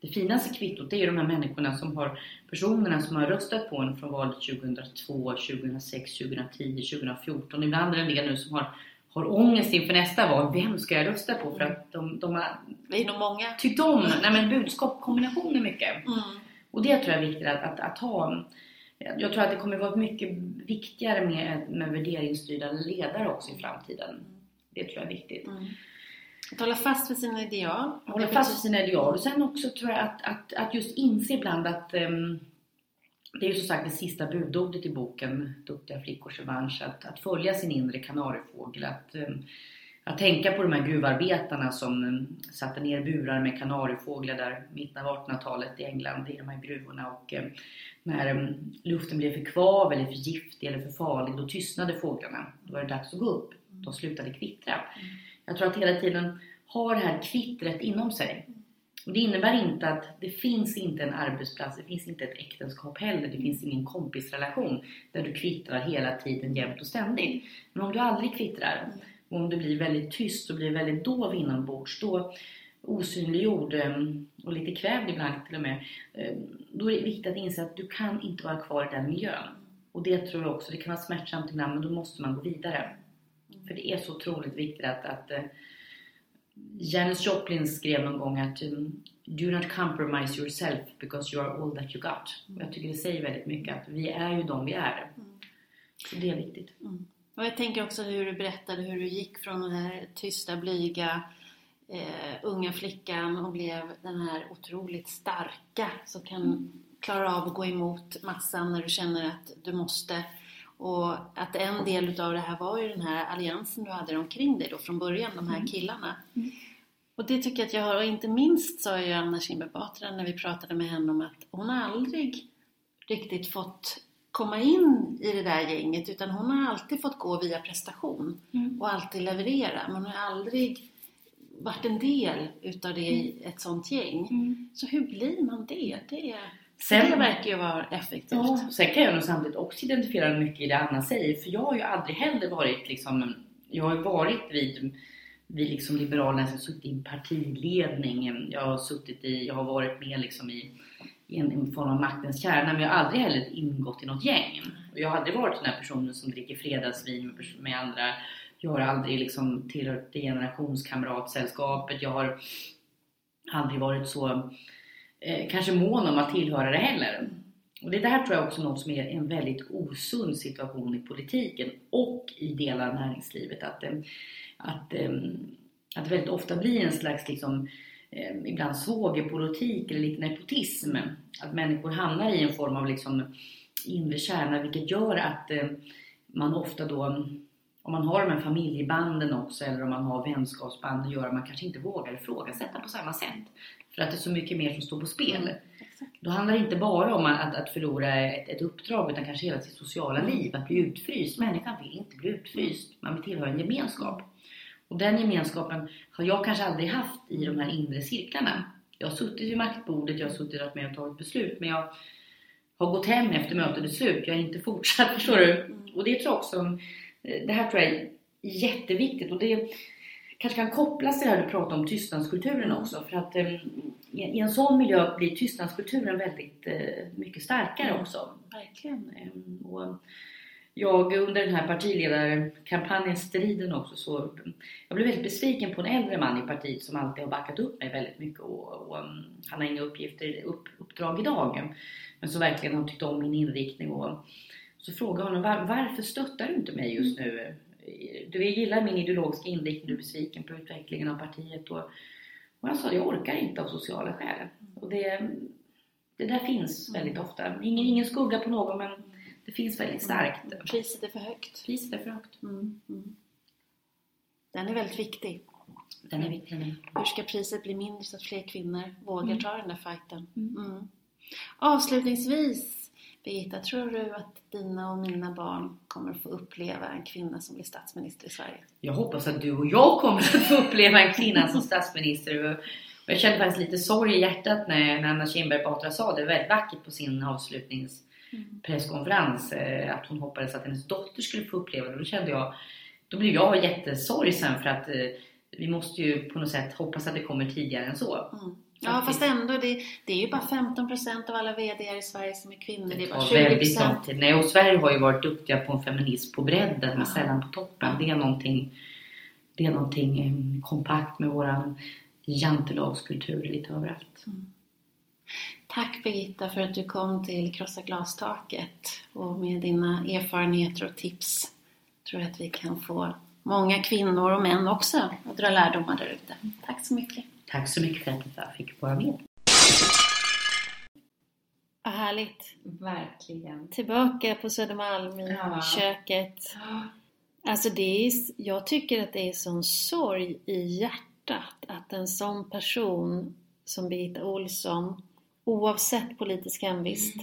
det finaste kvittot det är ju de här människorna som har, personerna som har röstat på en från valet 2002, 2006, 2010, 2014. Ibland är det en del nu som har, har ångest inför nästa val. Vem ska jag rösta på? För att de, de har Det är nog många. tyckt om nej men budskap, kombinationer mycket. Mm. Och det tror jag är viktigt att, att, att ha. Jag tror att det kommer vara mycket viktigare med, med värderingsstyrda ledare också i framtiden. Det tror jag är viktigt. Mm. Att hålla fast vid sina ideal. Hålla fast vid sina ideal. Och sen också tror jag att, att, att just inse ibland att ehm, det är ju som sagt det sista budordet i boken Duktiga flickors revansch. Att, att följa sin inre kanariefågel. Att, ehm, att tänka på de här gruvarbetarna som ehm, satte ner burar med kanariefåglar där mitten av 1800-talet i England i de här gruvorna. Och ehm, när luften blev för kvav eller för giftig eller för farlig, då tystnade fåglarna. Då var det dags att gå upp. De slutade kvittra. Jag tror att hela tiden ha det här kvittret inom sig. Och det innebär inte att det finns inte en arbetsplats, det finns inte ett äktenskap heller, det finns ingen kompisrelation där du kvittrar hela tiden jämt och ständigt. Men om du aldrig kvittrar och om du blir väldigt tyst och blir väldigt dov inombords, då osynliggjord eh, och lite kvävd ibland till och med, eh, då är det viktigt att inse att du kan inte vara kvar i den miljön. Och det tror jag också, det kan vara smärtsamt ibland, men då måste man gå vidare. För det är så otroligt viktigt att, att eh, Janis Joplin skrev någon gång att um, Do not compromise yourself because you are all that you got. Och jag tycker det säger väldigt mycket att vi är ju de vi är. Så det är viktigt. Och jag tänker också hur du berättade hur du gick från den här tysta, blyga eh, unga flickan och blev den här otroligt starka som kan klara av att gå emot massan när du känner att du måste. Och att en del utav det här var ju den här alliansen du hade omkring dig då från början, de här killarna. Och det tycker jag att jag har, och inte minst sa ju Anna Kinberg Batra när vi pratade med henne om att hon har aldrig riktigt fått komma in i det där gänget utan hon har alltid fått gå via prestation och alltid leverera men hon har aldrig varit en del utav det i ett sånt gäng. Så hur blir man det? Det, Sen- det verkar ju vara effektivt. Ja, sen kan jag nog samtidigt också identifiera mycket i det Anna säger. För jag har ju aldrig heller varit liksom, jag har ju varit vid, vid liksom Liberalerna, jag har suttit i en partiledning, jag har suttit i, jag har varit med liksom i, i en, en form av maktens kärna, men jag har aldrig heller ingått i något gäng. Och jag har aldrig varit den här personen som dricker fredagsvin med, med andra. Jag har aldrig liksom tillhört det generationskamratsällskapet. Jag har aldrig varit så eh, kanske mån om att tillhöra det heller. Och det där tror jag också är något som är en väldigt osund situation i politiken och i delar av näringslivet. Att, eh, att, eh, att det väldigt ofta blir en slags liksom, eh, ibland svågerpolitik eller lite nepotism. Att människor hamnar i en form av liksom inre kärna vilket gör att eh, man ofta då om man har de här familjebanden också eller om man har vänskapsband gör att man kanske inte vågar ifrågasätta på samma sätt. För att det är så mycket mer som står på spel. Då handlar det inte bara om att, att förlora ett, ett uppdrag utan kanske hela sitt sociala liv, att bli utfryst. Människan vill inte bli utfryst, man vill tillhöra en gemenskap. Och den gemenskapen har jag kanske aldrig haft i de här inre cirklarna. Jag har suttit vid maktbordet, jag har suttit och varit med och tagit beslut men jag har gått hem efter mötet är slut. Jag har inte fortsatt, förstår du? Och det tror jag också, eh, det här tror jag är jätteviktigt och det kanske kan kopplas till det här du pratade om tystnadskulturen också. För att eh, i, en sån miljö blir tystnadskulturen väldigt eh, mycket starkare Mm. också. Verkligen. Eh, och jag under den här partiledarkampanjen, striden också, så jag blev väldigt besviken på en äldre man i partiet som alltid har backat upp mig väldigt mycket och, och um, han har inga uppgifter, upp, uppdrag idag. Men så verkligen har tyckt om min inriktning och så frågade jag honom var, varför stöttar du inte mig just nu? Du gillar min ideologiska inriktning, du är besviken på utvecklingen av partiet och, och han sa jag orkar inte av sociala skäl. Och det, det där finns väldigt ofta. Ingen, ingen skugga på någon men det finns väldigt starkt. Priset är för högt. Priset är för högt. Mm. Mm. Den är väldigt viktig. Den är viktig. Hur ska priset bli mindre så att fler kvinnor vågar Mm. ta den där fighten? Mm. Mm. Avslutningsvis, Birgitta, tror du att dina och mina barn kommer att få uppleva en kvinna som blir statsminister i Sverige? Jag hoppas att du och jag kommer att få uppleva en kvinna som statsminister. Och jag kände faktiskt lite sorg i hjärtat när, när Anna Kinberg Batra sa det väldigt vackert på sin avslutningspresskonferens. eh, Att hon hoppades att hennes dotter skulle få uppleva det. Då kände jag, då blev jag jättesorgsen för att eh, vi måste ju på något sätt hoppas att det kommer tidigare än så. Mm. Ja, fast ändå, det, det är ju bara 15% av alla VD i Sverige som är kvinnor. Det är bara tar väldigt 20%. lång tid. Nej, och Sverige har ju varit duktiga på en feminism på bredden men Ja. sällan på toppen. Det är någonting, det är någonting eh, kompakt med våran jantelagskultur lite överallt. Tack Birgitta för att du kom till Krossa glastaket och med dina erfarenheter och tips tror jag att vi kan få många kvinnor och män också att dra lärdomar där ute. Tack så mycket. Tack så mycket för att jag fick vara med. Vad härligt. Verkligen. Tillbaka på Södermalm i Ja. köket. Alltså det är, jag tycker att det är sån sorg i hjärtat att en sån person som Birgitta Olsson, oavsett politisk hemvist,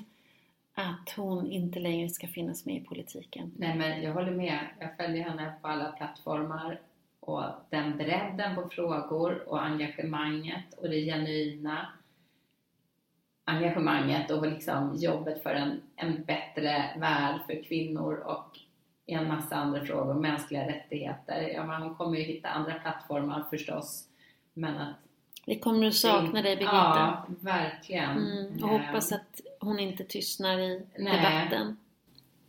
att hon inte längre ska finnas med i politiken. Nej men jag håller med. Jag följer henne på alla plattformar och den bredden på frågor och engagemanget och det genuina engagemanget och liksom jobbet för en, en bättre värld för kvinnor och en massa andra frågor, mänskliga rättigheter. Ja, hon kommer ju hitta andra plattformar förstås. Men att... Vi kommer att sakna dig Birgitta. Ja, verkligen. Mm, och hoppas att hon inte tystnar i Nej. debatten.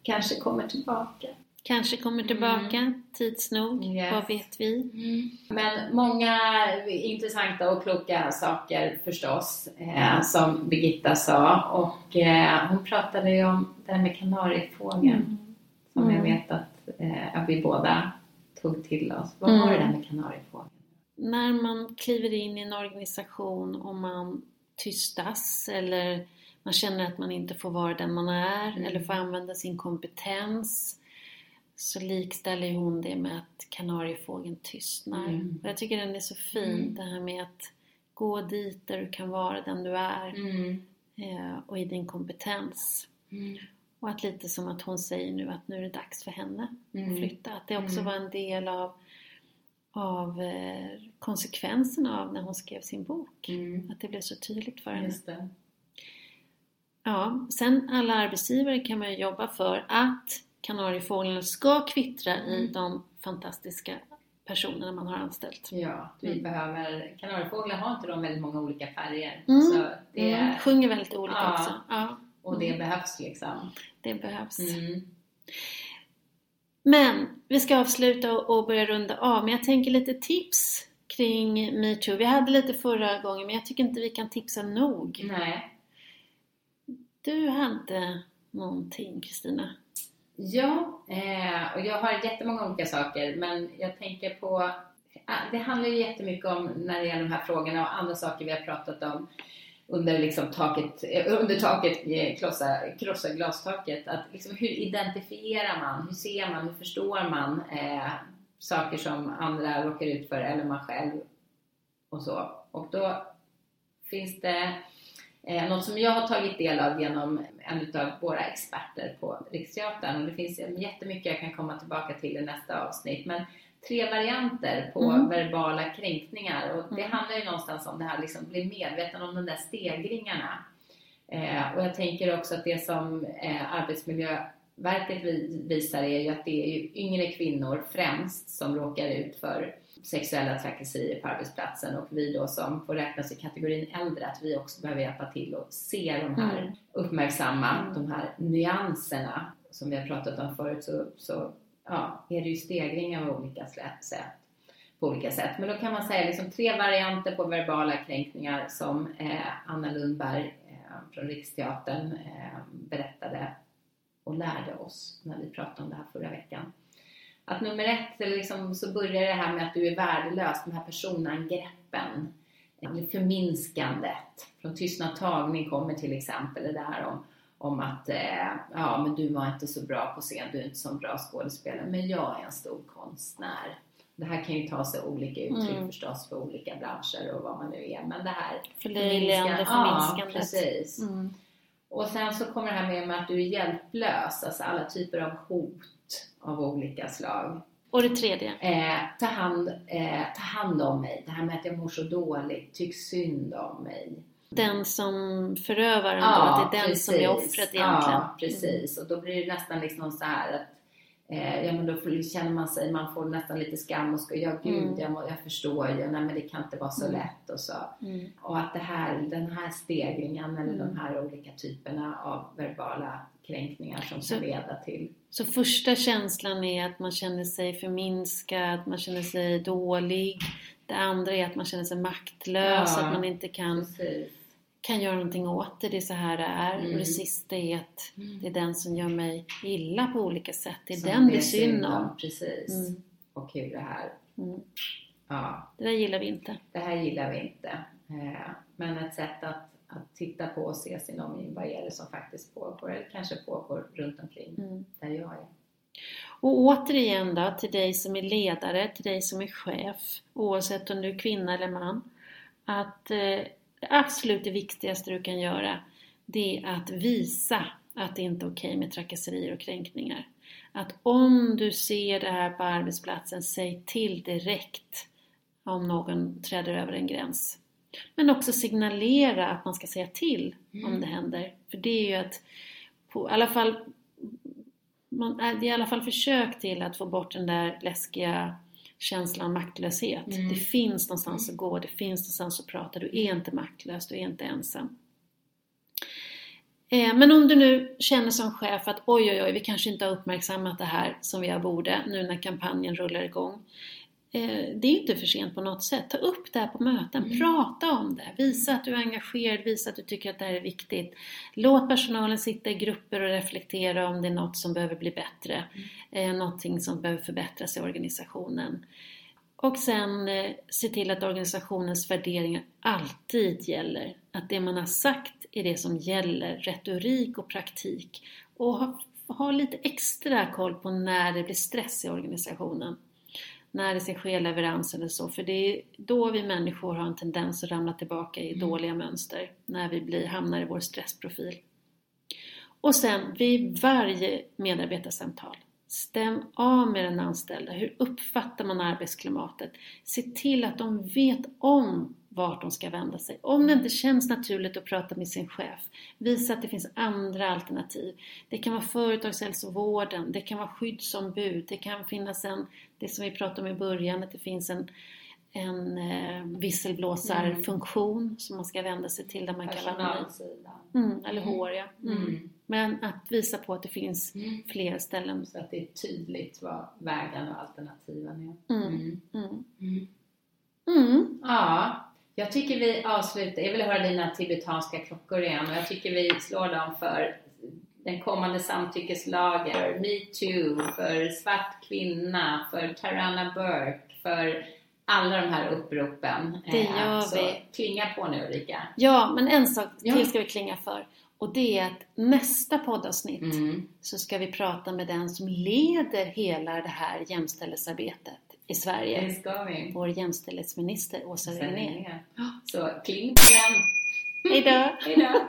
Kanske kommer tillbaka. Kanske kommer tillbaka tids nog, Mm. Yes. vad vet vi? Men många intressanta och kloka saker förstås, eh, som Birgitta sa. Och eh, hon pratade ju om det här med kanariefågeln, som jag Mm. vet att, eh, att vi båda tog till oss. Vad var det där med kanariefågeln? När man kliver in i en organisation och man tystas eller man känner att man inte får vara den man är Mm. eller får använda sin kompetens så likställer hon det med att kanariefågeln tystnar. Mm. Och jag tycker den är så fin, Mm. det här med att gå dit där du kan vara den du är Mm. eh, och i din kompetens. Och att lite som att hon säger nu att nu är det dags för henne att Mm. flytta. Att det också Mm. var en del av, av eh, konsekvenserna av när hon skrev sin bok. Mm. Att det blev så tydligt för henne. Ja, sen alla arbetsgivare kan man ju jobba för att kanariefåglarna ska kvittra i Mm. de fantastiska personerna man har anställt. Ja, vi Mm. behöver... Kanariefåglar har inte de väldigt många olika färger? Mm. Så det, Mm, sjunger väldigt olika Ja. också. Ja, Och det behövs liksom. det behövs. Mm. Men vi ska avsluta och och börja runda av. Men jag tänker lite tips kring metoo. Vi hade lite förra gången men jag tycker inte vi kan tipsa nog. Nej. Du hade någonting Kristina. Ja, eh, och jag har jättemånga olika saker men jag tänker på ah, det handlar ju jättemycket om när det gäller de här frågorna och andra saker vi har pratat om under, liksom taket, eh, under taket, eh, krossa, krossa glastaket. Att liksom, hur identifierar man? Hur ser man? Hur förstår man eh, saker som andra råkar ut för eller man själv och så. Och då finns det Eh, något som jag har tagit del av genom en av våra experter på Riksteatern. Och det finns jättemycket jag kan komma tillbaka till i nästa avsnitt. Men tre varianter på Mm. verbala kränkningar. Och det Mm. handlar ju någonstans om det här, liksom bli medveten om de där stegringarna. Eh, och jag tänker också att det som eh, verket vi- visar är ju att det är ju yngre kvinnor främst som råkar ut för sexuella trakasserier på arbetsplatsen och vi då som får räknas i kategorin äldre, att vi också behöver hjälpa till och se de här, Mm. uppmärksamma de här nyanserna som vi har pratat om förut så, så ja, är det ju stegring av olika sätt på olika sätt. Men då kan man säga liksom tre varianter på verbala kränkningar som eh, Anna Lundberg eh, från Riksteatern eh, berättade och lärde oss när vi pratade om det här förra veckan. Att nummer ett, liksom, så börjar det här med att du är värdelös, de här personangreppen, förminskandet. Från Tystnad tagning kommer till exempel det där om, om att eh, ja, men du var inte så bra på scen, du är inte så bra skådespelare, men jag är en stor konstnär. Det här kan ju ta sig olika uttryck Mm. förstås för olika branscher och vad man nu är, men det här Förlöjligande, förminska- Ja, förminskandet. precis. Mm. Och sen så kommer det här med, med att du är hjälplös, alltså alla typer av hot av olika slag. Och det tredje. Eh, ta, hand, eh, ta hand om mig, det här med att jag mår så dåligt, tyck synd om mig. Den som förövaren då, att det är den som är offret egentligen. Ja, precis. Och då blir det nästan liksom så här att eh, ja, men då känner man sig, man får nästan lite skam och ska, ja gud, Mm. jag, jag förstår ju, nej men det kan inte vara så Mm. lätt och så. Mm. Och att det här, den här stegringen eller Mm. de här olika typerna av verbala kränkningar som Så- kan leda till Så första känslan är att man känner sig förminskad, man känner sig dålig. Det andra är att man känner sig maktlös, Ja. att man inte kan, Precis. kan göra någonting åt det. Det är så här det är. Mm. Och det sista är att Mm. det är den som gör mig illa på olika sätt. Det är Som den det är synd om. Precis. Mm. Och hur det här, Mm. ja, Det där gillar vi inte. det här gillar vi inte. Eh, Men ett sätt att, att titta på och se sin omgivning, vad är det som faktiskt pågår eller kanske pågår runt omkring Mm. där jag är. Och återigen då, till dig som är ledare, till dig som är chef, oavsett om du är kvinna eller man, att eh, det absolut viktigaste du kan göra, det är att visa att det inte är okej med trakasserier och kränkningar. Att om du ser det här på arbetsplatsen, säg till direkt om någon träder över en gräns. Men också signalera att man ska säga till om det händer. För det är ju att, på, i alla fall man, är- det är i alla fall försök till att få bort den där läskiga känslan maktlöshet. Mm. Det finns någonstans att gå, det finns någonstans att prata. Du är inte maktlös, du är inte ensam. Eh, Men om du nu känner som chef att oj, oj, oj, vi kanske inte har uppmärksammat det här som vi borde nu när kampanjen rullar igång. Eh, Det är inte för sent på något sätt. Ta upp det här på möten, Mm. prata om det. Visa att du är engagerad, visa att du tycker att det här är viktigt. Låt personalen sitta i grupper och reflektera om det är något som behöver bli bättre. Eh, någonting som behöver förbättras i organisationen. Och sen eh, se till att organisationens värderingar alltid gäller. Att det man har sagt är det som gäller, retorik och praktik. Och ha, ha lite extra koll på när det blir stress i organisationen. När det ska ske leverans eller så. För det är då vi människor har en tendens att ramla tillbaka i dåliga mönster. När vi blir, hamnar i vår stressprofil. Och sen vid varje medarbetarsamtal, stäm av med den anställda. Hur uppfattar man arbetsklimatet? Se till att de vet om vart de ska vända sig. Om det inte känns naturligt att prata med sin chef, visa att det finns andra alternativ. Det kan vara företagshälsovården, det kan vara skyddsombud, det kan finnas en, det som vi pratade om i början, att det finns en en eh, visselblåsarfunktion som man ska vända sig till där man kan vara. Mm, eller HR ja. Mm. Mm. Men att visa på att det finns Mm. fler ställen. Så att det är tydligt vad vägen och alternativen är. Mm. Mm. Mm. Mm. Mm. Ja, jag tycker vi avslutar. Jag vill höra dina tibetanska klockor igen och jag tycker vi slår dem för den kommande samtyckeslagen, för metoo, för svart kvinna, för Tarana Burke, för alla de här uppropen. Det Eh, gör så vi. klinga på nu Ulrika. Ja, men en sak Ja. till ska vi klinga för. Och det är att nästa poddavsnitt Mm. så ska vi prata med den som leder hela det här jämställdhetsarbetet i Det Sverige. ska vi. Vår jämställdhetsminister Åsa Regnér. Så kling på den. Hejdå! Hejdå!